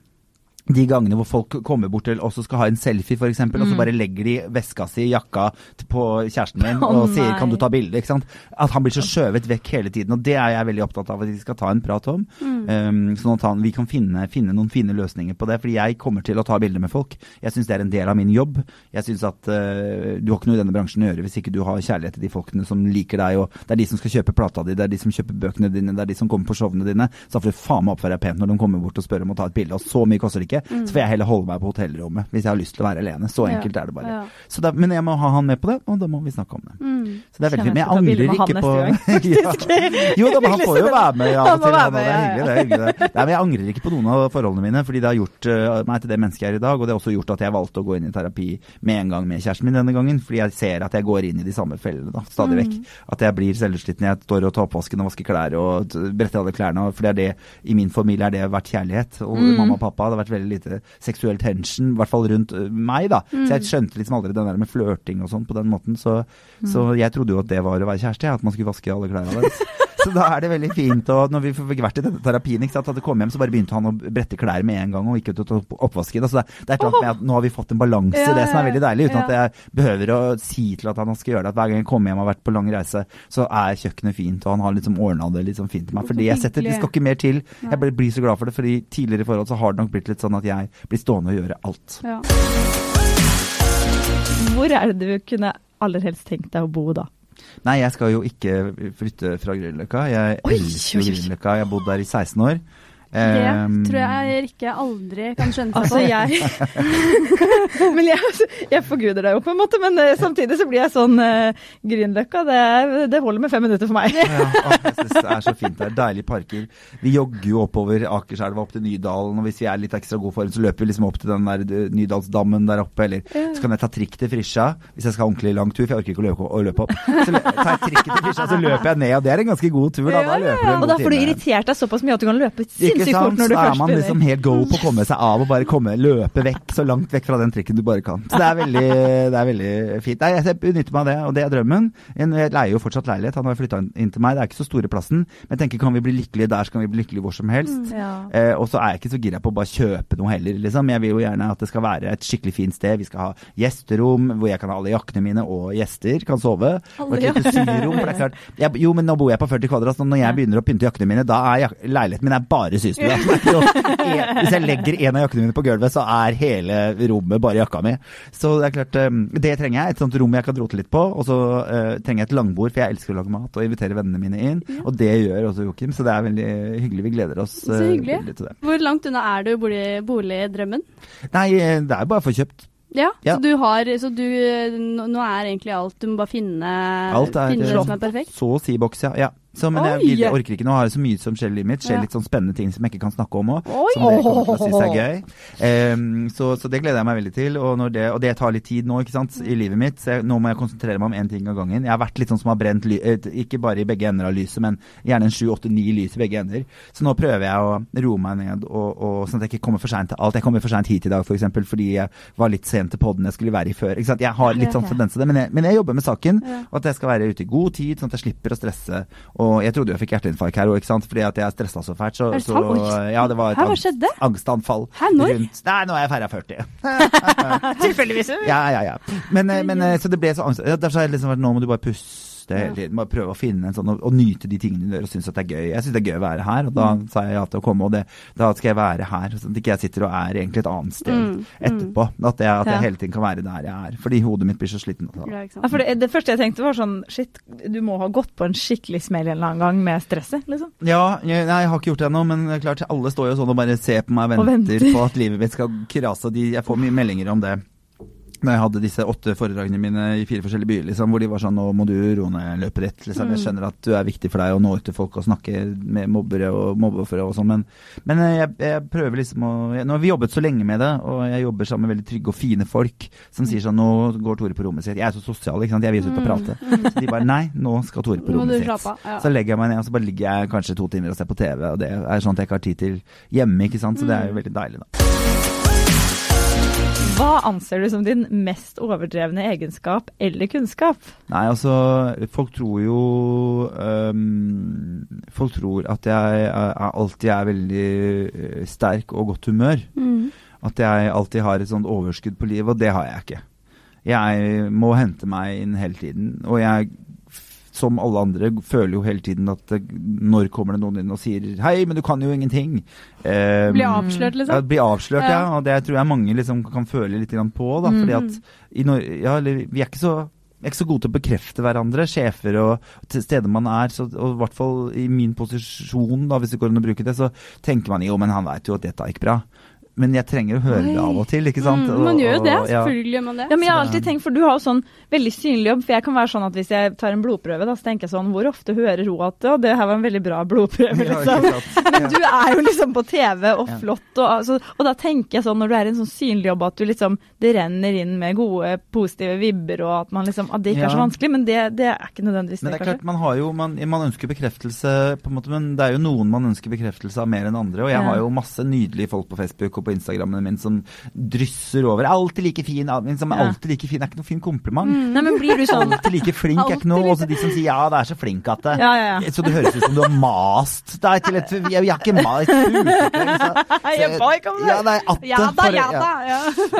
de gangene hvor folk kommer bort til oss og skal ha en selfie, f.eks., eksempel, og så bare legger de veska si, i jakka, på kjæresten min oh, og sier nei. 'kan du ta bilde'? At han blir så skjøvet vekk hele tiden. Og det er jeg veldig opptatt av at vi skal ta en prat om. Um, sånn at han, vi kan finne, finne noen fine løsninger på det. Fordi jeg kommer til å ta bilder med folk. Jeg syns det er en del av min jobb. Jeg synes at uh, Du har ikke noe i denne bransjen å gjøre hvis ikke du har kjærlighet til de folkene som liker deg. og Det er de som skal kjøpe plata di, det er de som kjøper bøkene dine, det er de som kommer på showene dine. Så får du faen meg oppføre deg pent når de kommer bort og spør om å ta et bilde. Og så mye koster det ikke. Så får jeg heller holde meg på hotellrommet hvis jeg har lyst til å være alene. Så Ja. enkelt er det bare. Ja. Så da, men jeg må ha han med på det, og da må vi snakke om det. Mm. Så det er veldig fint. Men jeg angrer ikke på ja. Jo da, men han får jo være med av og til. han, Det er hyggelig, det er hyggelig. Det. Nei, men jeg angrer ikke på noen av forholdene mine, fordi det har gjort uh, meg til det mennesket jeg er i dag. Og det har også gjort at jeg valgte å gå inn i terapi med en gang med kjæresten min denne gangen. Fordi jeg ser at jeg går inn i de samme fellene da, stadig vekk. At jeg blir selvutslitt når jeg står og tar oppvasken og vasker klær og bretter alle klærne. For det er det, i min familie er det vært kjærlighet. Og mamma og pappa, det har vært veldig lite seksuell tension, i hvert fall rundt øh, meg, da. Så jeg skjønte liksom aldri den der med flørting og sånn på den måten. Så, så jeg trodde jo at det var å være kjæreste, ja, at man skulle vaske alle klærne deres. Så da er det veldig fint. Og når vi fikk vært i denne terapien, ikke sant, at det kom hjem, så bare begynte han å brette klær med en gang og ikke ta oppvasken. Altså det, det er et eller annet med at nå har vi fått en balanse i Ja, det som er veldig deilig, uten at jeg behøver å si til at han skal gjøre det. At hver gang jeg kommer hjem og har vært på lang reise, så er kjøkkenet fint, og han har liksom ordna det liksom fint til meg. Fordi jeg setter, det skal ikke mer til. Jeg blir så glad for det, fordi tidligere i forhold så har det nok blitt litt sånn at jeg blir stående og gjøre alt. Ja. Hvor er det du kunne aller helst tenkt deg å bo da? Nei, jeg skal jo ikke flytte fra Grünerløkka. Jeg elsker. Grünerløkka. Jeg har bodd der i 16 år. Det Ehm, tror jeg Rikke aldri kan skjønne seg Altså, på. jeg Men jeg, jeg forguder deg jo på en måte, men eh, samtidig så blir jeg sånn uh, Grünerløkka, det, er- det holder med fem minutter for meg. Ja, å, jeg synes det er så fint der. Deilige parker. Vi jogger jo oppover Akerselva opp til Nydalen, og hvis vi er litt ekstra god form, så løper vi liksom opp til den der eh, Nydalsdammen der oppe, eller så kan jeg ta trikk til Frisja hvis jeg skal ha ordentlig lang tur, for jeg orker ikke å løpe, å løpe opp. Så tar jeg trikken til Frisja, så løper jeg ned, og det er en ganske god tur, da. Da løper du en Og da får du irritert deg såpass mye at du kan løpe sinnssykt fort sant? Så er man liksom helt go på å komme seg av og bare komme, løpe vekk, så langt vekk fra den trikken du bare kan. Så det er veldig, det er veldig fint. Nei, jeg benytter meg av det, og det er drømmen. Jeg leier jo fortsatt leilighet, han har flytta inn til meg, det er ikke så store plassen. Men jeg tenker kan vi bli lykkelige der, så kan vi bli lykkelige hvor som helst. Ja. Eh, og så er jeg ikke så gira på å bare kjøpe noe heller, liksom. Jeg vil jo gjerne at det skal være et skikkelig fint sted. Vi skal ha gjesterom hvor jeg kan ha alle jakkene mine og gjester kan sove. Og et lite syrom. For det er klart, jeg, jo, men nå bor jeg på 40 kvadrat, så når jeg begynner å pynte jakkene mine, da er leiligheten min er bare systue. Hvis jeg legger en av jakkene mine på gulvet, så er hele rommet bare jakka mi. Så det er klart, eh, det trenger jeg. Et sånt rom jeg kan drote litt på. Og så uh, trenger jeg et langbord, for jeg elsker å lage mat og invitere vennene mine inn. Ja. Og det gjør også Joakim, så det er veldig hyggelig. Vi gleder oss uh, veldig til det. Hvor langt unna er du bolig, boligdrømmen? Nei, det er bare å få kjøpt. Ja, ja, så du har Så du Nå er egentlig alt Du må bare finne, alt er, finne det som er perfekt? Så å si boks, ja. ja. Så, men jeg, jeg, orker ikke nå har det så mye som skjer i livet mitt. Skjer ja. litt sånn spennende ting som jeg ikke kan snakke om òg. Som dere kommer til å synes er gøy. Um, så, så, det gleder jeg meg veldig til. Og, det, og, det, tar litt tid nå ikke sant, i livet mitt. Så jeg, nå må jeg konsentrere meg om én ting av gangen. Jeg har vært litt sånn som har brent ly ikke bare i begge ender av lyset, men gjerne en sju, åtte, ni lys i begge ender. Så nå prøver jeg å roe meg ned, og, og, sånn at jeg ikke kommer for seint til alt. Jeg kommer for seint hit i dag f.eks. For fordi jeg var litt sent til poden jeg skulle være i før. Ikke sant? Jeg har litt sånn tendens til det, men jeg, men jeg jobber med saken. Og at jeg skal være ute i god tid, sånn at jeg slipper å stresse. Og jeg trodde jeg fikk hjerteinfarkt her òg, ikke sant. Fordi at jeg stressa så fælt. Så, så ja, det var et Hæ, angst, angstanfall. Hæ, når? Rundt, nei, nå er jeg feira 40. Tilfeldigvis. Ja, ja, ja. Men, eh, men, eh, så det ble så angst. Derfor har jeg liksom vært Nå må du bare pusse det hele tiden. Bare prøve å finne en sånn, og, og nyte de tingene du gjør og synes at det er gøy. Jeg syns det er gøy å være her, og da mm. sa jeg ja til å komme, og det, da skal jeg være her. Sånn at ikke jeg sitter og er egentlig et annet sted mm. mm. etterpå. At, jeg, at jeg, hele tiden kan være der jeg er. Fordi hodet mitt blir så sliten. Ja, for det, det, første jeg tenkte var sånn Shit, du må ha gått på en skikkelig smell en eller annen gang med stresset, liksom. Ja, jeg, nei, jeg har ikke gjort det ennå, men klart alle står jo sånn og bare ser på meg og venter, og venter. på at livet mitt skal krase. De, jeg får mye meldinger om det når jeg hadde disse åtte foredragene mine i fire forskjellige byer, liksom, hvor de var sånn Nå må du roe ned løpet ditt. Liksom. Jeg mm. skjønner at du er viktig for deg å nå ut til folk og snakke med mobbere og mobbeofre og sånn, men, men jeg, jeg, prøver liksom å jeg, Nå har vi jobbet så lenge med det, og jeg jobber sammen med veldig trygge og fine folk som sier sånn Nå går Tore på rommet sitt. Jeg er så sosial, ikke sant. Jeg vil ut og mm. prate. Så de bare Nei, nå skal Tore på rommet sitt. Så legger jeg meg ned, og så bare ligger jeg kanskje to timer og ser på TV, og det er at jeg ikke har tid til hjemme, ikke sant. Så det er jo mm. veldig deilig, da. Hva anser du som din mest overdrevne egenskap eller kunnskap? Nei, altså, folk tror jo um, Folk tror at jeg jeg alltid er veldig eh, sterk og godt humør. Mm. At jeg alltid har et sånt overskudd på livet, og det har jeg ikke. Jeg må hente meg inn hele tiden. Og jeg som alle andre, føler jo hele tiden at det, når kommer det noen inn og sier 'hei, men du kan jo ingenting'. Eh, bli avslørt, liksom? Ja, bli avslørt, ja. ja. Og det tror jeg mange liksom kan føle litt på. da, mm. fordi at i, ja, vi er ikke så er ikke så gode til å bekrefte hverandre, sjefer og steder man er. Så, og i hvert fall i min posisjon, da, hvis det går an å bruke det, så tenker man jo, men han veit jo at dette gikk bra men jeg trenger å høre Oi. det av og til, ikke sant? Mm, man gjør jo det, selvfølgelig gjør man det. Ja, men jeg har alltid tenkt, for du har jo sånn veldig synlig jobb, for jeg kan være sånn at hvis jeg tar en blodprøve, da, så tenker jeg sånn, hvor ofte hører hun at Og det her var en veldig bra blodprøve, liksom. Ja, men du er jo liksom på TV og flott, og, altså, og, da tenker jeg sånn, når du er i en sånn synlig jobb, at du liksom, det renner inn med gode, positive vibber, og at man liksom, at det ikke er så vanskelig, men det, det er ikke nødvendigvis det, Men det er klart, man har jo, man, man, ønsker bekreftelse, på en måte, men det er jo noen man ønsker bekreftelse av mer enn andre, og jeg har jo masse nydelige folk på Facebook og på Instagrammene mine som drysser over. 'Alltid like fin', som er alltid like fin. Det er ikke noe fin kompliment. Mm. Nei, men blir du sånn Alltid like flink er ikke noe. Også de som sier 'ja, det er så flink at det'. Ja, ja, ja. Så det høres ut som du har mast deg til et Jeg, jeg har ikke mast Jeg ba ikke om det. Ja, nei, atte. Ja da, ja da.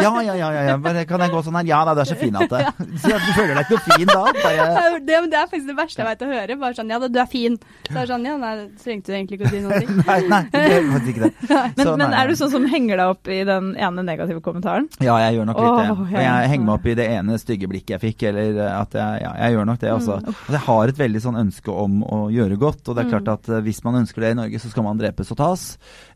Ja, ja, ja. ja. Kan jeg gå sånn her? Ja da, du er så fin, Atte. Så du føler deg ikke noe fin da? Bare... Det, det, er faktisk det verste jeg vet å høre. Bare sånn 'ja da, du er fin'. Så er det sånn 'ja, nei, trengte du egentlig ikke å si noe'. nei, nei, det er faktisk ikke det. Men, så, men er du sånn som henger deg opp i den ene negative kommentaren? Ja, jeg gjør nok litt det. Og jeg henger meg opp i det ene stygge blikket jeg fikk, eller at jeg, ja, jeg gjør nok det, altså. Mm. Altså, jeg har et veldig sånn ønske om å gjøre godt, og det er mm. klart at eh, hvis man ønsker det i Norge, så skal man drepes og tas.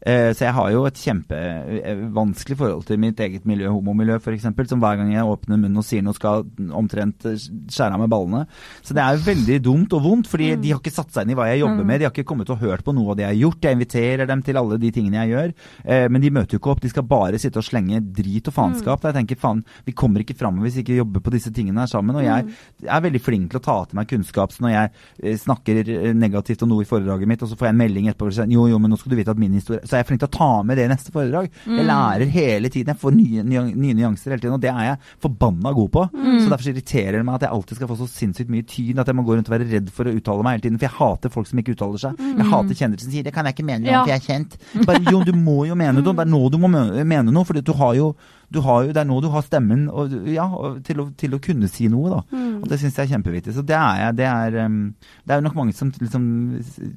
Eh, så jeg har jo et kjempevanskelig forhold til mitt eget miljø, homomiljø f.eks., som hver gang jeg åpner munnen og sier noe, skal omtrent skjære av med ballene. Så det er jo veldig dumt og vondt, fordi mm. de har ikke satt seg inn i hva jeg jobber med, de har ikke kommet og hørt på noe av det jeg har gjort. Jeg inviterer dem til alle de tingene jeg gjør, eh, men de møter jo ikke opp. De skal bare sitte og slenge drit og faenskap. Mm. Jeg tenker faen, vi kommer ikke fram hvis vi ikke jobber på disse tingene her sammen. Og jeg mm. er veldig flink til å ta til meg kunnskap. Så når jeg eh, snakker eh, negativt om noe i foredraget mitt, og så får jeg en melding etterpå og sier jo, jo, men nå skal du vite at min historie Så er jeg flink til å ta med det i neste foredrag. Jeg mm. lærer hele tiden. Jeg får nye, nye, nye, nyanser hele tiden, og det er jeg forbanna god på. Mm. Så derfor irriterer det meg at jeg alltid skal få så sinnssykt mye tyn at jeg må gå rundt og være redd for å uttale meg hele tiden. For jeg hater folk som ikke uttaler seg. Jeg hater kjendiser som sier 'det kan jeg ikke mene om, for jeg er kjent'. Bare, jo, du må jo mene noe. Det er nå du må mene noe. For du har jo du har jo, det er nå du har stemmen og, ja, og til, å, til, å, kunne si noe, da. Mm. Og det syns jeg er kjempeviktig. Så det er. Det er, um, det er nok mange som liksom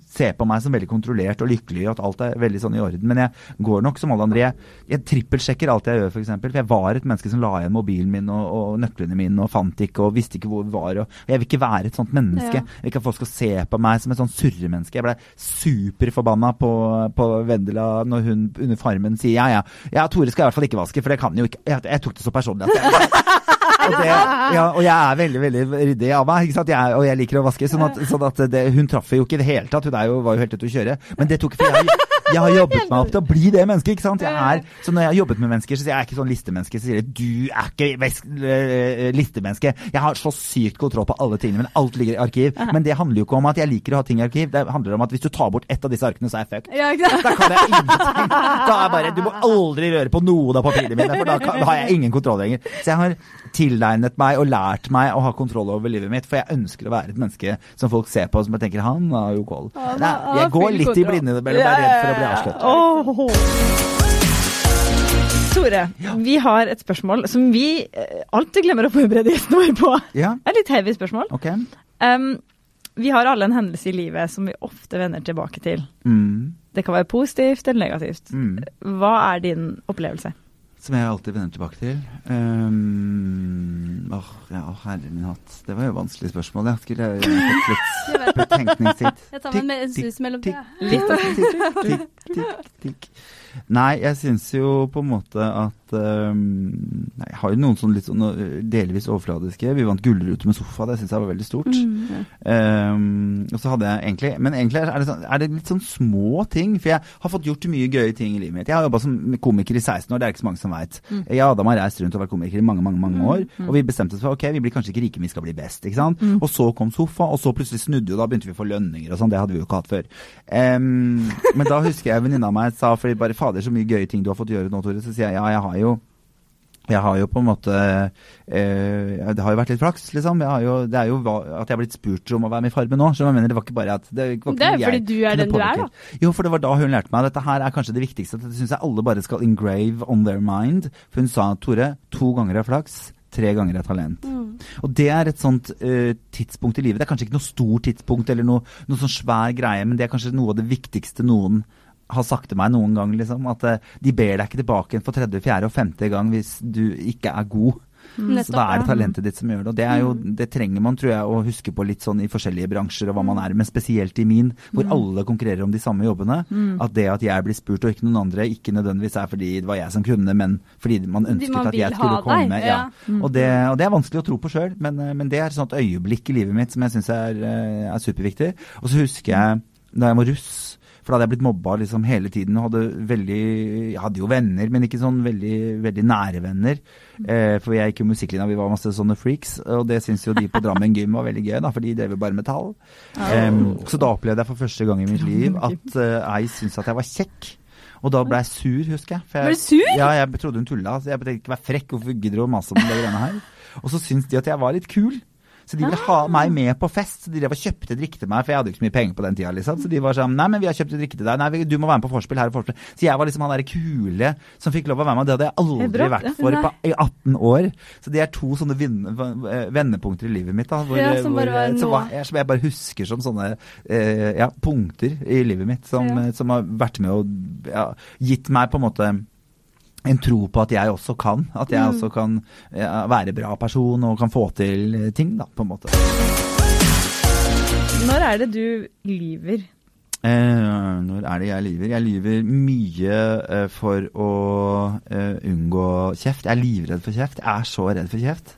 ser på meg som veldig kontrollert og lykkelig, og at alt er veldig sånn i orden. Men jeg går nok som alle andre. Jeg, jeg trippelsjekker alt jeg gjør, f.eks. For, for jeg var et menneske som la igjen mobilen min og, og, nøklene mine og fant ikke og visste ikke hvor vi var. Og, jeg vil ikke være et sånt menneske. Ja. Jeg vil ikke at folk skal se på meg som et sånn surremenneske. Jeg ble superforbanna på, på Vendela når hun under Farmen sier ja, ja, ja, Tore skal i hvert fall ikke vaske, for det kan jo ikke. Jeg, jeg tok det så personlig og, det, ja, og jeg er veldig veldig ryddig av meg, jeg, og jeg liker å vaske. Sånn at, sånn at det, hun traff jo ikke i det hele tatt. Hun jo, var jo helt ute å kjøre. Men det tok for jeg, jeg har jobbet meg opp til å bli det mennesket. ikke sant? Er, så når jeg har jobbet med mennesker, så sier jeg, ikke sånn listemenneske. Så sier jeg du er ikke listemenneske. Jeg har så sykt kontroll på alle tingene, men alt ligger i arkiv. Men det handler jo ikke om at jeg liker å ha ting i arkiv. Det handler om at hvis du tar bort ett av disse arkene, så er jeg fucked. Ja, da kan jeg ingenting. Da er bare Du må aldri røre på noen av papirene mine, for da, kan, da har jeg ingen kontroll lenger. Så jeg har tilegnet meg og lært meg å ha kontroll over livet mitt. For jeg ønsker å være et menneske som folk ser på som jeg tenker han har jo koll. Jeg går litt i blinde mellom er redd for å bli avslørt. Oh. Tore, ja. vi har et spørsmål som vi eh, alltid glemmer å forberede gjestene våre på. Ja. Et litt heavy spørsmål. Okay. Um, vi har alle en hendelse i livet som vi ofte vender tilbake til. Mm. Det kan være positivt eller negativt. Mm. Hva er din opplevelse? Som jeg alltid vender tilbake til. Um, åh, ja, herre min hatt. Det var jo vanskelig spørsmål. Jeg skulle fått litt betenkningstid. Jeg tar meg en snus mellom det. Litt tikk, tikk, tikk, tikk. Nei, jeg syns jo på en måte at um, Jeg har jo noen sånn litt sånn delvis overfladiske. Vi vant gullrute med sofa, det syns jeg var veldig stort. Mm. Um, og så hadde jeg egentlig Men egentlig er det, sånn, er det, litt sånn små ting. For jeg har fått gjort mye gøye ting i livet mitt. Jeg har jobba som komiker i 16 år, det er ikke så mange som veit. Mm. Jeg og Adam har reist rundt og vært komiker i mange, mange mange år. Mm. Og vi bestemte oss for ok, vi blir kanskje ikke rike, men vi skal bli best. ikke sant? Mm. Og så kom sofa, og så plutselig snudde jo, da begynte vi å få lønninger og sånn. Det hadde vi jo ikke hatt før. Um, men da husker jeg venninna mi sa fordi bare fader, så mye gøye ting du har fått gjøre nå, Tore. Så sier jeg ja, jeg har jo jeg har jo på en måte eh, Det har jo vært litt flaks, liksom. Jo, det er jo at jeg har blitt spurt om å være med i Farmen nå. Så jeg mener, det var ikke bare at Det, var det er jo fordi du er den du er, da. Jo, for det var da hun lærte meg dette her er kanskje det viktigste. Dette syns jeg alle bare skal engrave on their mind. For hun sa Tore, to ganger er flaks. Tre ganger er talent. Mm. Og det er et sånt uh, tidspunkt i livet. Det er kanskje ikke noe stort tidspunkt eller noe, noe sånn svær greie, men det er kanskje noe av det viktigste noen har sagt til meg noen gang, liksom, at uh, de ber deg ikke tilbake for tredje, fjerde og femte gang hvis du ikke er god. Mm. Så da er det talentet ditt som gjør det. Og det, er jo, det trenger man tror jeg, å huske på litt sånn i forskjellige bransjer og hva man er, men spesielt i min, hvor mm. alle konkurrerer om de samme jobbene. Mm. At det at jeg blir spurt og ikke noen andre, ikke nødvendigvis er fordi det var jeg som kunne, men fordi man ønsket man at jeg skulle komme. Ja. Mm. Og, det, og, det, er vanskelig å tro på sjøl, men, men, det er et sånt øyeblikk i livet mitt som jeg syns er, eh, er superviktig. Og så husker jeg da jeg var russ for da hadde jeg blitt mobba liksom hele tiden og hadde veldig Jeg hadde jo venner, men ikke sånn veldig, veldig nære venner. Eh, for jeg gikk jo musikklinja, vi var masse sånne freaks. Og det syns jo de på Drammen Gym var veldig gøy, da, for de drev jo bare metall. Um, så da opplevde jeg for første gang i mitt liv at uh, ei syntes at jeg var kjekk. Og da ble jeg sur, husker jeg. jeg ble du sur? Ja, jeg trodde hun tulla. Så jeg tenkte ikke vær frekk, hvorfor gidder du å mase om det greiene her? Og så syntes de at jeg var litt kul. Så de ville ha meg med på fest. Så de drev og kjøpte drikke til meg, for jeg hadde jo ikke så mye penger på den tida. Liksom. Så de var sånn Nei, men vi har kjøpt drikke til deg. Nei, du må være med på vorspiel. Her og vorspiel. Så jeg var liksom han derre kule som fikk lov å være med. Det hadde jeg aldri vært for på, i 18 år. Så det er to sånne vendepunkter i livet mitt. Da, hvor, ja, som, hvor, bare som, jeg, som, jeg, bare husker som sånne eh, ja, punkter i livet mitt som, ja. som har vært med og ja, gitt meg på en måte en tro på at jeg også kan. At jeg mm. også kan være bra person og kan få til ting, da, på en måte. Når er det du lyver? Eh, når er det jeg lyver? Jeg lyver mye eh, for å eh, unngå kjeft. Jeg er livredd for kjeft. Jeg er så redd for kjeft.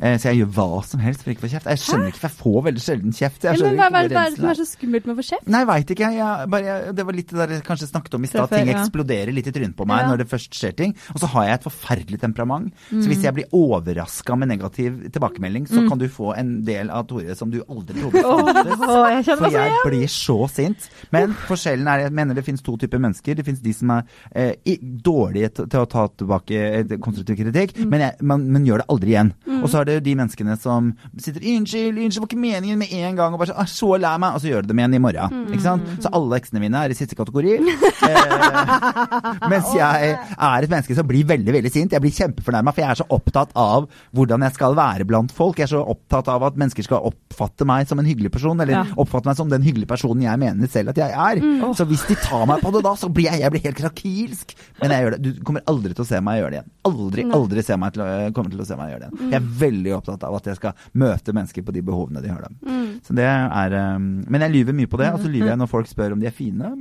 Eh, så jeg gjør hva som helst for ikke å få kjeft. Jeg skjønner Hæ? ikke, for jeg får veldig sjelden kjeft. Ja, men Hva er det, som er så skummelt med å få kjeft? Nei, jeg veit ikke. Jeg, bare, jeg, det var litt det der jeg kanskje snakket om i stad. Ting eksploderer litt i trynet på meg ja. når det først skjer ting. Og så har jeg et forferdelig temperament. Mm. Så hvis jeg blir overraska med negativ tilbakemelding, så mm. kan du få en del av Tore som du aldri trodde fantes. Oh, jeg for jeg blir så sint. Men forskjellen er jeg mener det finnes to typer mennesker. Det finnes de som er eh, dårlige til å ta tilbake konstruktiv kritikk, mm. men, jeg, man, man, gjør det aldri igjen. Mm. Og så er det jo de menneskene som sitter 'Unnskyld, unnskyld, var ikke meningen' med en gang, og bare sånn 'Så lei meg', og så gjør de det med en i morgen. Mm. Ikke sant? Så alle eksene mine er i siste kategori. eh, mens jeg er et menneske som blir veldig, veldig sint. Jeg blir kjempefornærma, for jeg er så opptatt av hvordan jeg skal være blant folk. Jeg er så opptatt av at mennesker skal oppfatte meg som en hyggelig person, eller Ja. oppfatte meg som den hyggelige personen jeg mener selv at jeg er. Mm. Så hvis de tar meg på det da, så blir jeg, jeg blir helt krakilsk. Men jeg gjør det. Du kommer aldri til å se meg gjøre det igjen. Aldri, aldri se meg til å, kommer til å se meg gjøre det igjen. Jeg er veldig opptatt av at jeg skal møte mennesker på de behovene de har. dem. Mm. Så det er um, Men jeg lyver mye på det, og så lyver jeg når folk spør om de er fine.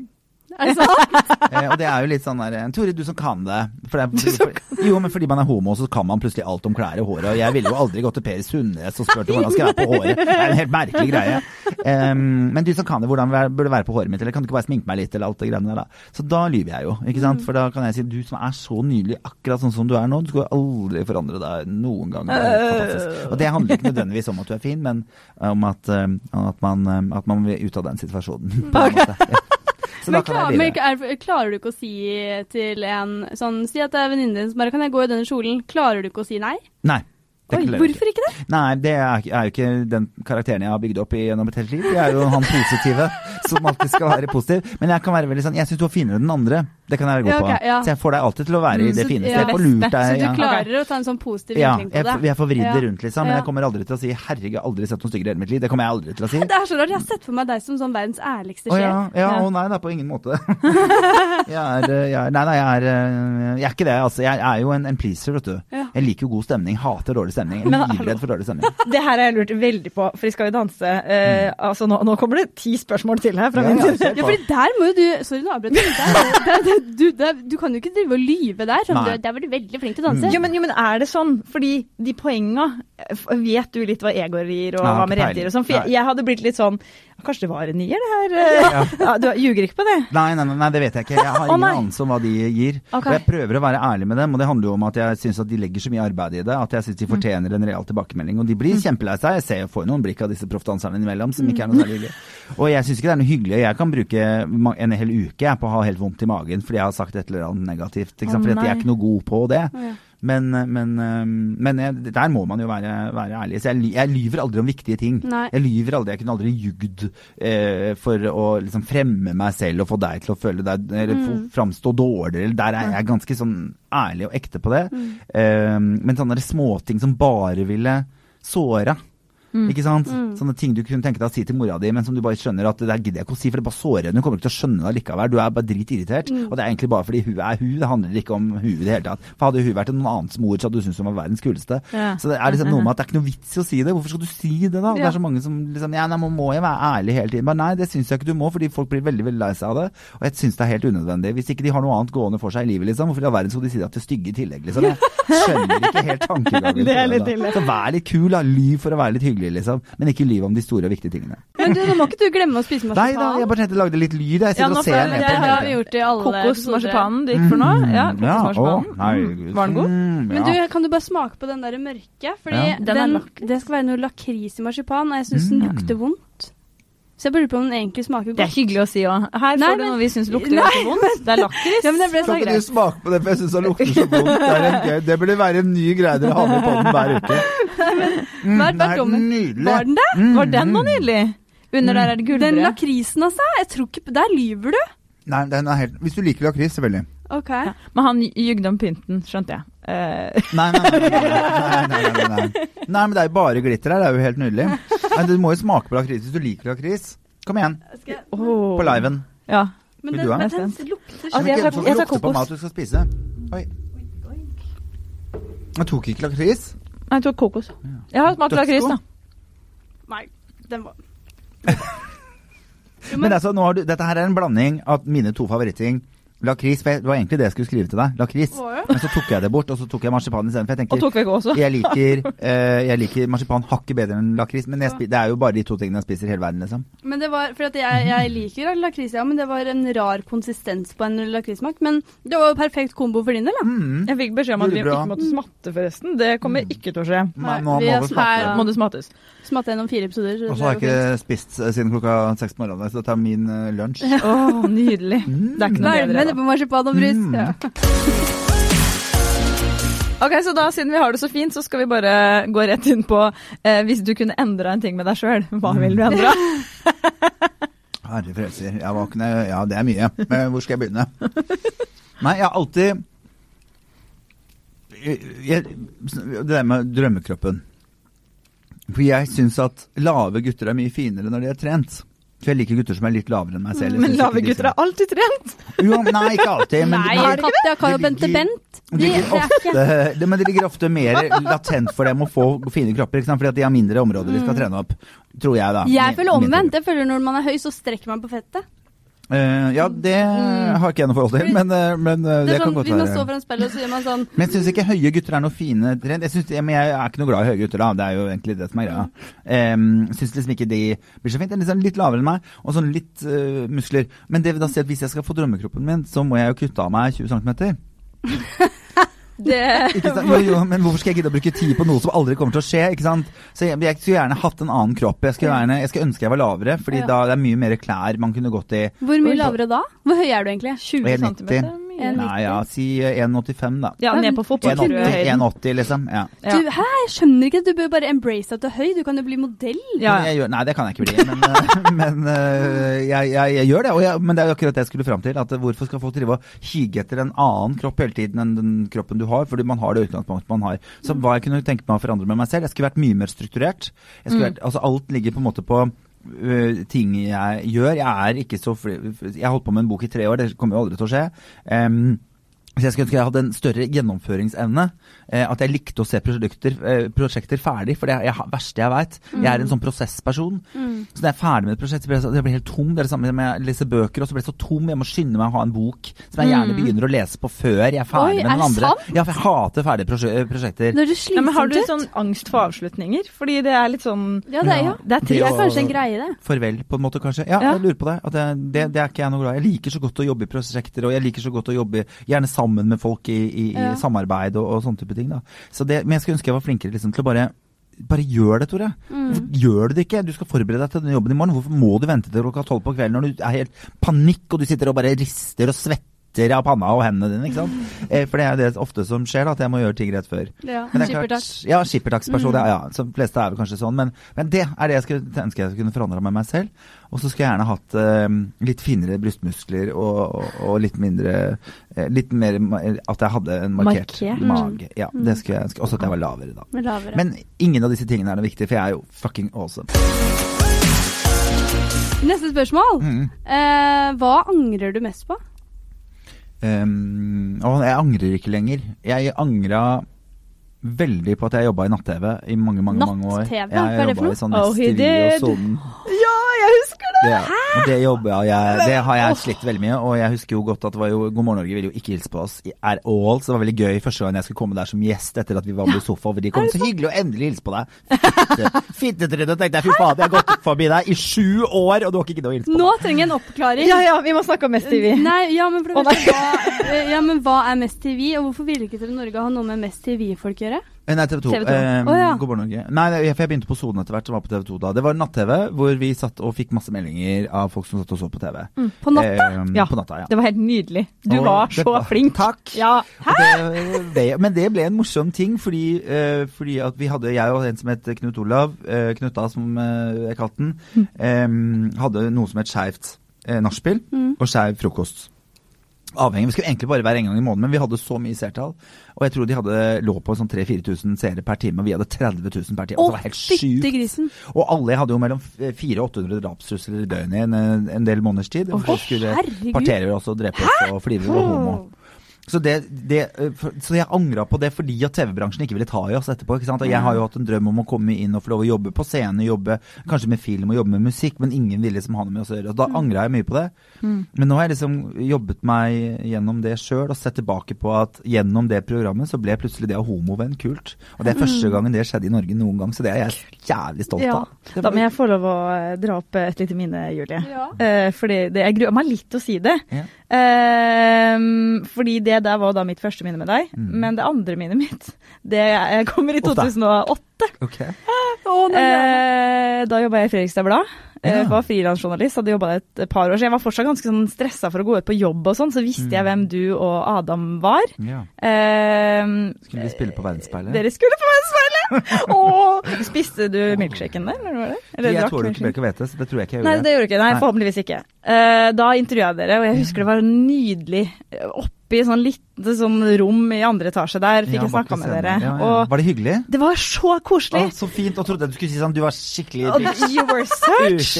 Er det sant? Eh, og det er jo litt sånn der Tore, du som kan det. For det er, for, jo, men fordi man er homo, så kan man plutselig alt om klær og håret. Og jeg ville jo aldri gått til Per Sundnes og spurt om hvordan skal jeg være på håret. Det er en helt merkelig greie. Um, men du som kan det, hvordan burde det være på håret mitt? Eller kan du ikke bare sminke meg litt, eller alt det greiene der, da. Så da lyver jeg jo, ikke sant. For da kan jeg si du som er så nydelig, akkurat sånn som du er nå, du skal aldri forandre deg noen gang. Det er fantastisk. Og det handler ikke nødvendigvis om at du er fin, men om at, um, at, man, um, at man vil ut av den situasjonen. På en måte. Ja. men, da kan klar, jeg men er, klarer du ikke å si til en sånn Si at det er venninnen din som bare Kan jeg gå i denne kjolen? Klarer du ikke å si nei? Nei. Oi, hvorfor ikke det? Nei, det er, er jo ikke den karakteren jeg har bygd opp i gjennom et helt liv. Jeg er jo han positive som alltid skal være positiv. Men jeg kan være veldig sånn Jeg syns du var finere enn den andre. Det kan jeg være god Ja, okay, på. ja. Så jeg får deg alltid til å være i Mm, det fineste. ja. Jeg får lurt deg. Så du ja. klarer å ta en sånn positiv Ja, vinkling på jeg, det? jeg får vridd det Ja. rundt, liksom. Men jeg kommer aldri til å si 'herregud, jeg har aldri sett noen styggere i hele mitt liv'. Det kommer jeg aldri til å si. Det er så rart. Jeg har sett for meg deg som sånn verdens ærligste Å ja, ja, Ja. å nei da, på ingen måte. jeg er, eh, jeg er Nei, nei, jeg er, eh, jeg er ikke det. Altså, jeg er jo en, en pleaser, vet du. Ja. Jeg liker jo god stemning. Hater dårlig stemning. Jeg er livredd for dårlig stemning. Det her har jeg lurt veldig på, for vi skal jo danse. Eh, altså nå, nå kommer det ti spørsmål til her fra Ja, min side. Ja, fordi der må jo du Sorry, nå avbrøt jeg. Du, det, du kan jo ikke drive og lyve der. Sånn, du, der var du veldig flink til å danse. Mm. Jo men, jo, men er det sånn? Fordi de poenga Vet du litt hva egoer gir, og Nei, hva ikke renter og sånn? For jeg, jeg hadde blitt litt sånn Kanskje det var en nier, det her? Ja. Ja, du ljuger ikke på det? Nei, nei, nei, det vet jeg ikke. Jeg har ingen oh, anelse om hva de gir. Okay. Og jeg prøver å være ærlig med dem, og det handler jo om at jeg syns at de legger så mye arbeid i det at jeg syns de fortjener en real tilbakemelding. Og de blir kjempelei seg. Jeg ser jo får noen blikk av disse proffdanserne innimellom som ikke er noe særlig hyggelig. Og jeg syns ikke det er noe hyggelig. Jeg kan bruke en hel uke jeg, på å ha helt vondt i magen fordi jeg har sagt et eller annet negativt. Ikke sant? Fordi at jeg er ikke noe god på det. Ja. Men, men, men jeg, der må man jo være, være ærlig. Så jeg, jeg lyver aldri om viktige ting. Nei. Jeg lyver aldri. Jeg kunne aldri jugd eh, for å liksom fremme meg selv og få deg til å føle deg Eller Mm. framstå dårligere. Der er jeg ganske sånn ærlig og ekte på det. Mm. Eh, men sånne småting som bare ville såra. Ikke sant? Mm. Sånne ting du kunne tenke deg å si til mora di, men som du bare skjønner at det der gidder jeg ikke å si, for det bare sårer henne. Hun kommer ikke til å skjønne det likevel. Du er bare dritirritert. Mm. Og det er egentlig bare fordi hun er hun. Det handler ikke om hun i det hele tatt. For hadde hun vært en annens mor, så hadde du syntes hun var verdens kuleste. Ja. Så det er liksom noe med at det er ikke noe vits i å si det. Hvorfor skal du si det, da? Det er så mange som liksom Ja, nei, må- jeg være ærlig hele tiden? Bare nei, det syns jeg ikke du må, fordi folk blir veldig veldig lei seg av det. Og jeg syns det er helt unødvendig. Hvis ikke de har noe annet gående for seg i livet, liksom. Hvorfor i all verden skal de si det til stygge i tillegg, liksom? Jeg skjønner ikke helt tankegangen. Det er på litt da. ille. Så vær litt kul, da. Lyv for å være litt hyggelig, liksom. Men ikke lyv om de store og viktige tingene. Men du, nå må ikke du glemme å spise marsipan. Nei da, jeg bare tenkte jeg lagde litt lyd. Jeg sitter ja, og ser ned på Det den har vi gjort i alle Kokosmarsipanen du gikk for nå? Ja, Mm, ja, kokosmarsipanen. å, herregud. Var den god? Mm, Men du, kan du bare smake på den der mørke? Fordi Ja. Den er den, det skal være noe lakris i marsipan, og jeg syns Mm. den lukter vondt. Så jeg bare lurer på om den egentlig smaker godt. Det er hyggelig å si òg. Her Nei, får du men- noe vi syns lukter Nei, ganske vondt. Det er lakris. Ja, men så så Kan ikke du smake på det, for jeg syns det lukter så vondt. Det, er en gøy. det burde være en ny greie dere har med på den hver uke. Nei, men, mm, det er nydelig. Var den det? Mm. Var den noe nydelig? Under der er det Den gullbrød. lakrisen, altså? Jeg tror ikke Der lyver du. Nei, den er helt Hvis du liker lakris, selvfølgelig. OK. Ja. Men han jugde om pynten, skjønte jeg. Eh, Nei, nei, nei. nei, nei, nei, nei, nei. nei, men det er jo bare glitter her. Det er jo helt nydelig. Men du må jo smake på lakris hvis du liker lakris. Kom igjen, Skal jeg- oh. på liven. Ja. Men Vil den, du ha? men Jeg den lukter Altså, Men jeg sånn jeg tar lukter på kokos. mat du skal spise. Oi. Jeg tok ikke lakris. Nei, jeg tok kokos. Jeg har smakt lakris, da. Nei, den var Men altså, nå har du, dette her er en blanding av mine to favorittting. Lakris, for jeg- det var egentlig det jeg skulle skrive til deg. Lakris. Oh, ja. Men så tok jeg det bort, og så tok jeg marsipan isteden. For jeg Og tok vekk også. jeg liker, eh, jeg liker marsipan hakket bedre enn lakris, men jeg, spi- det er jo bare de to tingene jeg spiser i hele verden, liksom. Men det var, for at jeg, jeg liker lakris, ja, men det var en rar konsistens på en lakrissmak. Men det var jo perfekt kombo for din del, da. Mm. Jeg fikk beskjed om at vi ikke måtte smatte, forresten. Det kommer ikke til å skje. Nei, nå må er vi smatte. her- Må det smattes. Smatte gjennom fire episoder. så Og så har er jeg ikke spist eh, siden klokka seks på morgenen, så dette er min eh, lunsj. Å, nydelig. Det er ikke noe bedre. Det på marsipan og brus. Mm. Ja. Ok, så da Siden vi har det så fint, så skal vi bare gå rett inn på eh, Hvis du kunne endra en ting med deg sjøl, hva vil du endre? Herre frelser. Jeg våkner Ja, det er mye. Men hvor skal jeg begynne? Nei, jeg har alltid jeg, Det der med drømmekroppen. For jeg syns at lave gutter er mye finere når de er trent. For jeg liker gutter som er litt lavere enn meg selv. Men lave gutter er alltid trent! Jo, nei, ikke alltid. Men, Nei, Kai og Det Bente ligger- Bent. De, det ofte, det, men det ligger ofte mer latent for dem å få fine kropper, ikke sant? fordi at de har mindre områder de skal trene opp. Tror jeg, da. Mm. Jeg føler omvendt. Jeg føler når man er høy, så strekker man på fettet. Eh, ja, det har ikke jeg noe forhold til, men, eh, men eh, Det det, sånn, kan godt være. man står foran spillet og så gjør man sånn Men jeg syns ikke høye gutter er noe fine trend. Jeg, synes, men jeg er ikke noe glad i høye gutter, da. Det er jo egentlig det som er greia. Um, syns liksom ikke de blir så fint. Det er liksom litt lavere enn meg, og sånn litt uh, muskler. Men det vil da si at hvis jeg skal få drømmekroppen min, så må jeg jo kutte av meg 20 cm. Det? Jo, jo, men hvorfor skal jeg gidde å bruke tid på noe som aldri kommer til å skje? ikke sant? Så jeg, jeg skulle gjerne hatt en annen kropp. Jeg skulle, gjerne, jeg skulle ønske jeg var lavere, fordi Ja. da det er mye mer klær man kunne gått i. Hvor mye lavere da? Hvor høy er du egentlig? 20 cm Nei, ja, si eh, 1,85 da. Ja, ned på 1,80, fotballhøyden. 1,80 liksom. Ja. Ja. Du, hæ, jeg skjønner ikke. Du bør bare embrace at du er høy. Du kan jo bli modell. Ja. Jeg gjør, nei, det kan jeg ikke bli. Men, eh, men eh, jeg, jeg, jeg gjør det. Og jeg, men det er jo akkurat det jeg skulle fram til. At eh, hvorfor skal folk drive og hige etter en annen kropp hele tiden enn den kroppen du har? Fordi man har det utgangspunktet man har. Så hva jeg kunne tenke meg å forandre med meg selv? Jeg skulle vært mye mer strukturert. Jeg skulle vært, altså Alt ligger på en måte på øh, ting jeg gjør. Jeg er ikke så Jeg har holdt på med en bok i tre år, det kommer jo aldri til å skje. Um, så jeg skulle ønske jeg hadde en større gjennomføringsevne. Eh, at jeg likte å se prosjekter, eh, prosjekter ferdig, for det er det verste jeg veit. Jeg er en sånn prosessperson. Så når jeg er ferdig med et prosjekt, så blir jeg, så, jeg blir helt tom. Det er det samme med jeg leser bøker, og så blir jeg så tom. Jeg må skynde meg å ha en bok som jeg gjerne begynner å lese på før jeg er ferdig Oi, med noen den andre. sant? Ja, for jeg hater ferdige prosje prosjekter. Når du Ja, sliter men har du sånn angst for avslutninger? Fordi det er litt sånn Ja, det er, jo. Det er Det er kanskje en greie, det. Farvel, på en måte, kanskje. Ja, Ja. jeg lurer på det. At det, det. Det er ikke jeg noe glad i. Jeg liker så godt å jobbe i prosjekter, og jeg liker så godt å jobbe gjerne sammen med folk i, i, i Ja. samarbeid og, og sånne type ting. Da. Så det, men jeg skulle ønske jeg var flinkere liksom, til å bare bare gjør det, Tore. Mm. gjør du det ikke? Du skal forberede deg til den jobben i morgen. Hvorfor må du vente til klokka tolv på kvelden når du er helt panikk, og du sitter og bare rister og svetter av panna og hendene dine? ikke sant? Eh, For det er det ofte som skjer, da, at jeg må gjøre ting rett før. Ja, Men det er skippertak. klart, ja, skippertaksperson. Ja, ja, så fleste er vel kanskje sånn. Men, men det er det jeg skulle ønske jeg kunne forandra med meg selv. Og så skulle jeg gjerne hatt eh, litt finere brystmuskler og, og, og litt mindre eh, Litt mer At jeg hadde en markert, Markert. mage. Ja, det skulle jeg ønske. Også at jeg var lavere, da. Med lavere. Men ingen av disse tingene er noe viktig, for jeg er jo fucking awesome. Neste spørsmål. Mm. Eh, hva angrer du mest på? Um, og jeg angrer ikke lenger. Jeg angra veldig på at jeg jobba i natt-TV i mange, mange mange år. Natt-TV? Jeg Hva er det for noe? i sånn Oh, he did. Ja, jeg husker det! Det, og det jeg Det har jeg slitt veldig mye, og jeg husker jo godt at det var jo God morgen Norge ville jo ikke hilse på oss i at all, så det var veldig gøy første gang jeg skulle komme der som gjest etter at vi var på sofa, og de kom så hyggelig å endelig hilse på deg. Fitte- Fittetryne, tenkte jeg, fy faen, jeg har gått forbi deg i sju år, og du har ikke giddet å hilse på Nå trenger jeg en oppklaring. Ja, ja, vi må snakke om Mest TV. Nei, ja, men for første, hva, eh, ja, men hva er Mest TV, og hvorfor ville ikke TV Norge ha noe med Mest TV-folk gjøre? Eh, Nei, TV 2. TV 2. Eh, ja. God morgen Norge. Nei, for jeg begynte på Sonen etter hvert, som var på TV 2 da. Det var natt-TV, hvor vi satt og fikk masse meldinger av folk som satt og så på TV. På natta? Eh, Ja. På natta, ja. Det var helt nydelig. Du Og var så var- flink. Takk. Ja. Det, det, men det ble en morsom ting, fordi, uh, fordi at vi hadde, jeg og en som het Knut Olav, uh, Knutta som uh, jeg kalte den, um, hadde noe som het Skeivt uh, nachspiel og skeiv frokost. Avhengig, Vi skulle egentlig bare være en gang i måneden, men vi hadde så mye seertall. Og jeg tror de hadde lå på sånn 3000-4000 seere per time, og vi hadde 30 000 per time. Å, Altså, det var helt sjukt. grisen. Og alle hadde jo mellom 400 og 800 drapstrusler i døgnet i en, en del måneders tid. Å, Folk skulle partere oss og drepe oss, og flyve og homo. Så, det, det, eh, så jeg angra på det fordi at TV-bransjen ikke ville ta i oss etterpå. ikke sant? Og jeg har jo hatt en drøm om å komme inn og få lov å jobbe på scene, jobbe kanskje med film og jobbe med musikk, men ingen ville liksom ha noe med oss å gjøre. Og da angra jeg mye på det. Men nå har jeg liksom jobbet meg gjennom det sjøl og sett tilbake på at gjennom det programmet så ble plutselig det å homovenn kult. Og det er første gangen det skjedde i Norge noen gang, så det er jeg jævlig stolt Ja. av. Da må jeg få lov å eh, dra opp et lite minne, Julie. Ja. Eh, fordi det, jeg gruer meg litt til å si det. Ja. Ehm, fordi det der var da mitt første minne med deg. Mm. Men det andre minnet mitt, det kommer i 2008 ansatte. Okay. Oh, eh, da jobba jeg i Fredrikstad Blad. Eh, ja. Var frilansjournalist, hadde jobba et par år. Så jeg var fortsatt ganske sånn stressa for å gå ut på jobb og sånn, så visste mm. jeg hvem du og Adam var. Ja. Eh, skulle vi spille på Verdensspeilet? Dere skulle på Verdensspeilet! og spiste du milkshaken der, eller var det? Eller jeg tåler ikke melk og hvete, så det tror jeg ikke jeg gjorde. Nei, det gjorde du ikke. Nei, forhåpentligvis ikke. Eh, da intervjua jeg dere, og jeg husker mm. det var en nydelig eh, opp Oppi sånn lite sånn rom i andre etasje der fikk Ja, jeg snakka med dere. Ja, ja. Var det hyggelig? det var så Å, koselig. så fint. Og trodde jeg du skulle si sånn du var skikkelig Og you were search!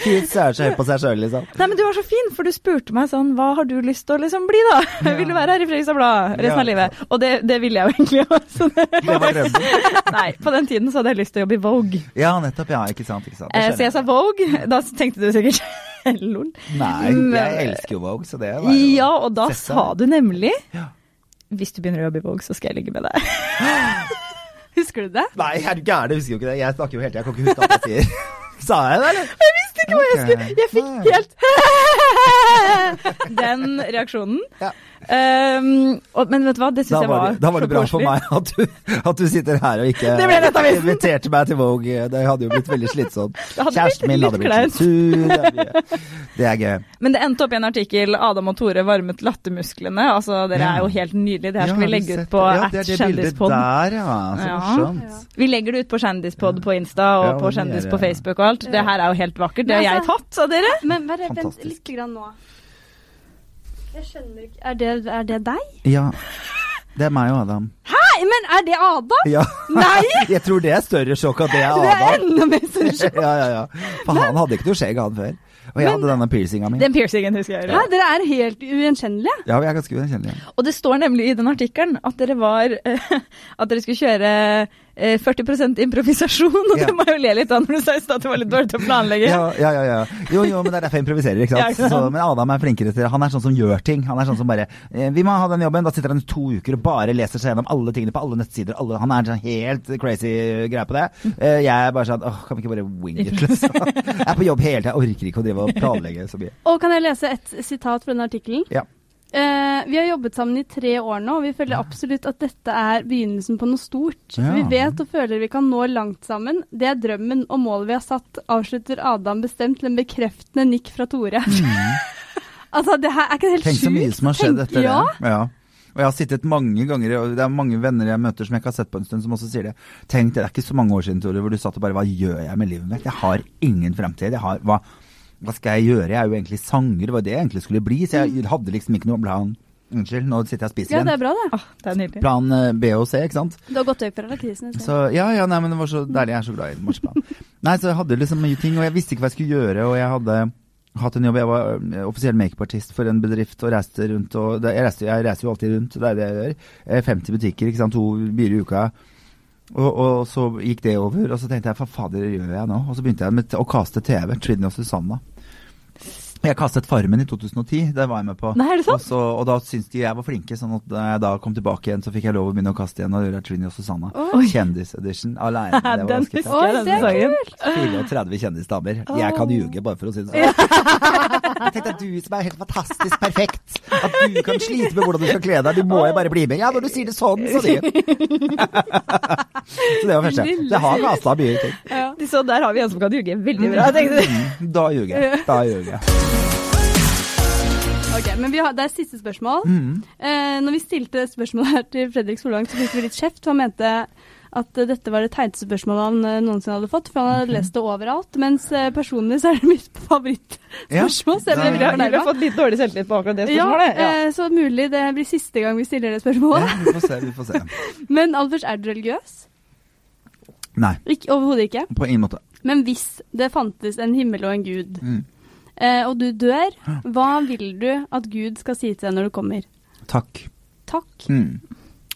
Fint search så høy på seg sjøl, liksom. Nei, men du var så fin, for du spurte meg sånn Hva har du lyst til å liksom bli, da? Vil du være her i Fredrikstad Blad resten av livet? Og det, det ville jeg jo egentlig også. Det var drømmen. Nei, på den tiden så hadde jeg lyst til å jobbe i Vogue. Ja, nettopp. Ja, ikke sant. Ikke sant. Eh, så jeg sa Vogue. Da tenkte du sikkert lol. Nei, jeg elsker jo Vogue, så det var jo Ja, og da Sette. sa du nemlig Ja. Hvis du begynner å jobbe i Vogue, så skal jeg ligge med deg. Husker du det? Nei, er du gæren? Jeg husker jo ikke det. Jeg snakker jo hele tida. Jeg kan ikke huske alt jeg sier. Sa jeg det, eller? Jeg visste ikke hva jeg skulle Jeg fikk helt Den reaksjonen. Ja. Um, og, men vet du hva, det syns jeg var, da var det bra for meg at du, at du sitter her og ikke inviterte meg til Vogue. Det hadde jo blitt veldig slitsomt. Kjæresten min hadde litt blitt litt sur. det er gøy. Men det endte opp i en artikkel 'Adam og Tore varmet lattermusklene'. Altså, Dere er jo helt nydelige. Det her Ja, skal vi legge ut på ja, at Kjendispod. der, ja. Så morsomt. Vi legger det ut på Kjendispod på Insta og på Kjendis på. Facebook og alt. Det her er jo helt vakkert. Det har jeg altså- tatt av dere. Men bare vent litt grann nå. Jeg skjønner ikke Er det, er det deg? Ja. Det er meg og Adam. Hæ? men er det Adam? Ja. Nei! Jeg tror det er større sjokk at det er Det er enda mer større sjokk. Ja, ja, ja. For han hadde ikke noe skjegg, han før. Og jeg hadde denne piercinga mi. Den piercingen husker jeg. Nei, dere er helt ugjenkjennelige. Ja, vi er ganske ugjenkjennelige. Og det står nemlig i den artikkelen at dere var At dere skulle kjøre 40 improvisasjon, og Ja. det må jeg jo le litt av når du sa i stad at du var litt dårlig til å planlegge. Ja, ja, ja, ja. Jo, jo, men det er derfor jeg improviserer, ikke Ja, sant. ikke sant? Så, men Adam er flinkere til Han er sånn som gjør ting. Han er sånn som bare eh, Vi må ha den jobben. Da sitter han i to uker og bare leser seg gjennom alle tingene på alle nettsider. Alle, han er sånn helt crazy greie på det. Eh, jeg er bare sånn åh, kan vi ikke bare wing it, liksom? Jeg er på jobb hele tida. Orker ikke å drive og planlegge så mye. Og kan jeg lese et sitat fra den artikkelen? Ja. Eh, vi har jobbet sammen i tre år nå, og vi føler absolutt at dette er begynnelsen på noe stort. Ja. Vi vet og føler vi kan nå langt sammen. Det er drømmen og målet vi har satt, avslutter Adam bestemt til en bekreftende nikk fra Tore. altså, det her er ikke helt sjukt. Tenk så mye som har skjedd etter ja. det. Ja. Og jeg har sittet mange ganger, og det er mange venner jeg møter som jeg ikke har sett på en stund, som også sier det. Tenk, det er ikke så mange år siden, Tore, hvor du satt og bare Hva gjør jeg med livet mitt? Jeg har ingen fremtid. Jeg har, hva, hva skal jeg gjøre? Jeg er jo egentlig sanger, det var det jeg egentlig skulle bli. Så jeg hadde liksom ikke noe plan. Unnskyld, nå sitter jeg og spiser igjen. Ja, det er bra, det. Ah, det er nydelig. Plan eh, B og C, ikke sant? Du har gått høyt fra lakrisen. Så ja, ja, nei, men det var så deilig. Jeg er så glad i marsipan. Nei, så jeg hadde liksom mye ting, og jeg visste ikke hva jeg skulle gjøre, og jeg hadde hatt en jobb. Jeg var ø, offisiell makeupartist for en bedrift og reiste rundt. Og jeg, reiser, jo alltid rundt, det er det jeg gjør. Eh, 50 butikker, ikke sant, to byer i uka. Og, og så gikk det over, og så tenkte jeg hva fader gjør jeg nå? Og så begynte jeg med å kaste TV. Trine og Susanna. Jeg kastet Farmen i 2010, det var jeg med på. Nei, er det sant? Og, så, og da syntes de jeg var flinke, sånn at da jeg da kom tilbake igjen, så fikk jeg lov å begynne å kaste igjen og gjøre Trini og Susanna. Oi. Kjendisedition aleine. Det var Den ganske husker fett. Jeg, den sangen. er sesongen. 34 kjendisdamer. Jeg kan ljuge, bare for å si det sånn. Jeg tenkte at du som er helt fantastisk perfekt, at du kan slite med hvordan du skal kle deg, du må jo bare bli med. Ja, når du sier det sånn, så de. Så det var første. Det har kasta mye ting. Ja. så der har vi en som kan ljuge veldig bra. tenkte du. Mm, Da ljuger jeg. Da ljuger jeg. Ok, men vi har, Det er siste spørsmål. Mm. Eh, når vi stilte spørsmålet her til Fredrik Solvang, så fikk vi litt kjeft. Han mente at dette var det teiteste spørsmålet han eh, noensinne hadde fått, for han hadde lest det overalt. Mens eh, personlig så er det mitt favorittspørsmål. jeg Ja. Har, vi har fått litt dårlig selvtillit på akkurat det spørsmålet. Ja. eh, så mulig det blir siste gang vi stiller det spørsmålet. Ja, vi får se, vi får se. Men Albers, er du religiøs? Nei, Overhodet ikke. på ingen måte. Men hvis det fantes en himmel og en gud, Mm. Eh, og du dør, hva vil du at Gud skal si til deg når du kommer? Takk. Takk. Mm.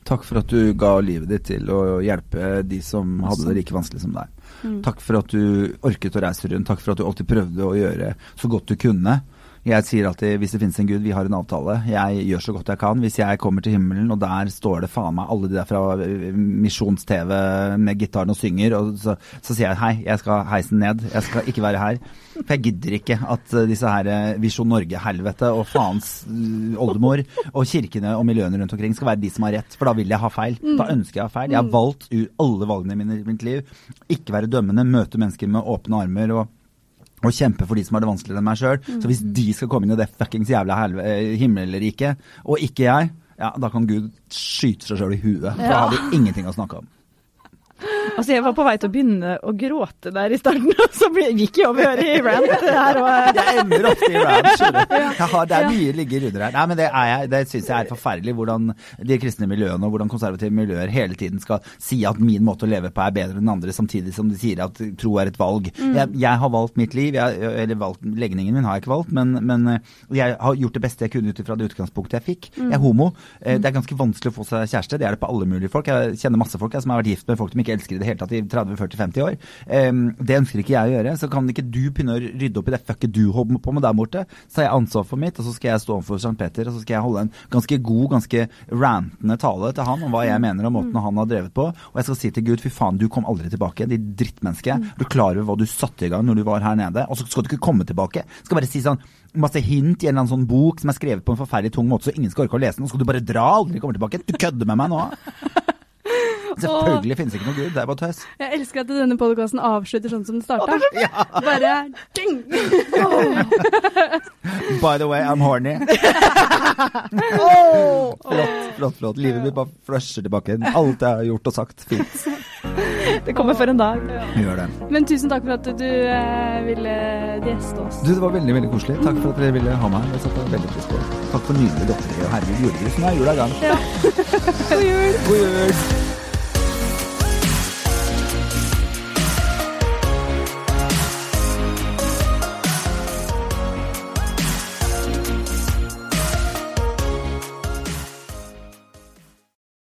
Takk for at du ga livet ditt til å hjelpe de som hadde det like vanskelig som deg. Mm. Takk for at du orket å reise rundt. Takk for at du alltid prøvde å gjøre så godt du kunne Jeg sier alltid hvis det finnes en gud, vi har en avtale. Jeg gjør så godt jeg kan. Hvis jeg kommer til himmelen, og der står det faen meg alle de der fra eh, Misjons-TV med gitaren og synger, og så, så, sier jeg hei, jeg skal heisen ned. Jeg skal ikke være her. For jeg gidder ikke at eh, disse her eh, Visjon Norge-helvete og faens oldemor og kirkene og miljøene rundt omkring skal være de som har rett, for da vil jeg ha feil. Da ønsker jeg å ha feil. Jeg har valgt alle valgene mine i mitt liv. Ikke være dømmende, møte mennesker med åpne armer. og og kjempe for de som har det vanskeligere enn meg sjøl. Mm. Så hvis de skal komme inn i det fuckings jævla eh, himmelriket, og ikke jeg, ja, da kan Gud skyte seg sjøl i huet. For da har vi ingenting å snakke om. Altså, jeg var på vei til å begynne å gråte der i starten, og så gikk jeg over i rant. Her, og... Jeg ender ofte i rant, skjønner du. Det er mye ligger under her. Nei, men det, er det syns jeg er forferdelig, hvordan de kristne miljøene og hvordan konservative miljøer hele tiden skal si at min måte å leve på er bedre enn andre, samtidig som de sier at tro er et valg. Mm. Jeg, jeg, har valgt mitt liv, jeg, eller valgt, legningen min har jeg ikke valgt, men, men, jeg har gjort det beste jeg kunne ut ifra det utgangspunktet jeg fikk. Jeg er homo. Eh, det er ganske vanskelig å få seg kjæreste, det er det på alle mulige folk. Jeg kjenner masse folk jeg, som har vært gift med folk de ikke elsker i det hele tatt i 30-40-50 år. Um, det ønsker ikke jeg å gjøre. Så kan ikke du begynne å rydde opp i det fucket du holder på med der borte. Så har jeg ansvar for mitt, og så skal jeg stå overfor St. Peter og så skal jeg holde en ganske god, ganske rantende tale til han om hva jeg mener om måten han har drevet på. Og jeg skal si til Gud fy faen, du kom aldri tilbake, de drittmenneske. Du klarer over hva du satte i gang når du var her nede. Og så skal du ikke komme tilbake. Jeg skal bare si sånn masse hint i en eller annen sånn bok som er skrevet på en forferdelig tung måte, så ingen skal orke å lese den. Så skal du bare dra, aldri kommer tilbake. Du kødder med meg nå. Selvfølgelig finnes det ikke noe Gud, det er bare tøys. Jeg elsker at denne podkasten avslutter sånn som den starta. Ja. Bare ding! By the way, I'm horny. oh. Flott, flott, flott. Livet mitt bare flusher tilbake. Alt jeg har gjort og sagt, fint. Det kommer for en dag. Ja. Gjør det. Men tusen takk for at du eh, ville gjeste oss. Du, Det var veldig veldig koselig. Takk for at dere ville ha meg. Jeg satte veldig pris på det. Takk for nydelig godteri. Og herregud, julegrisen. Nå er jula i gang. Ja. God jul. God jul.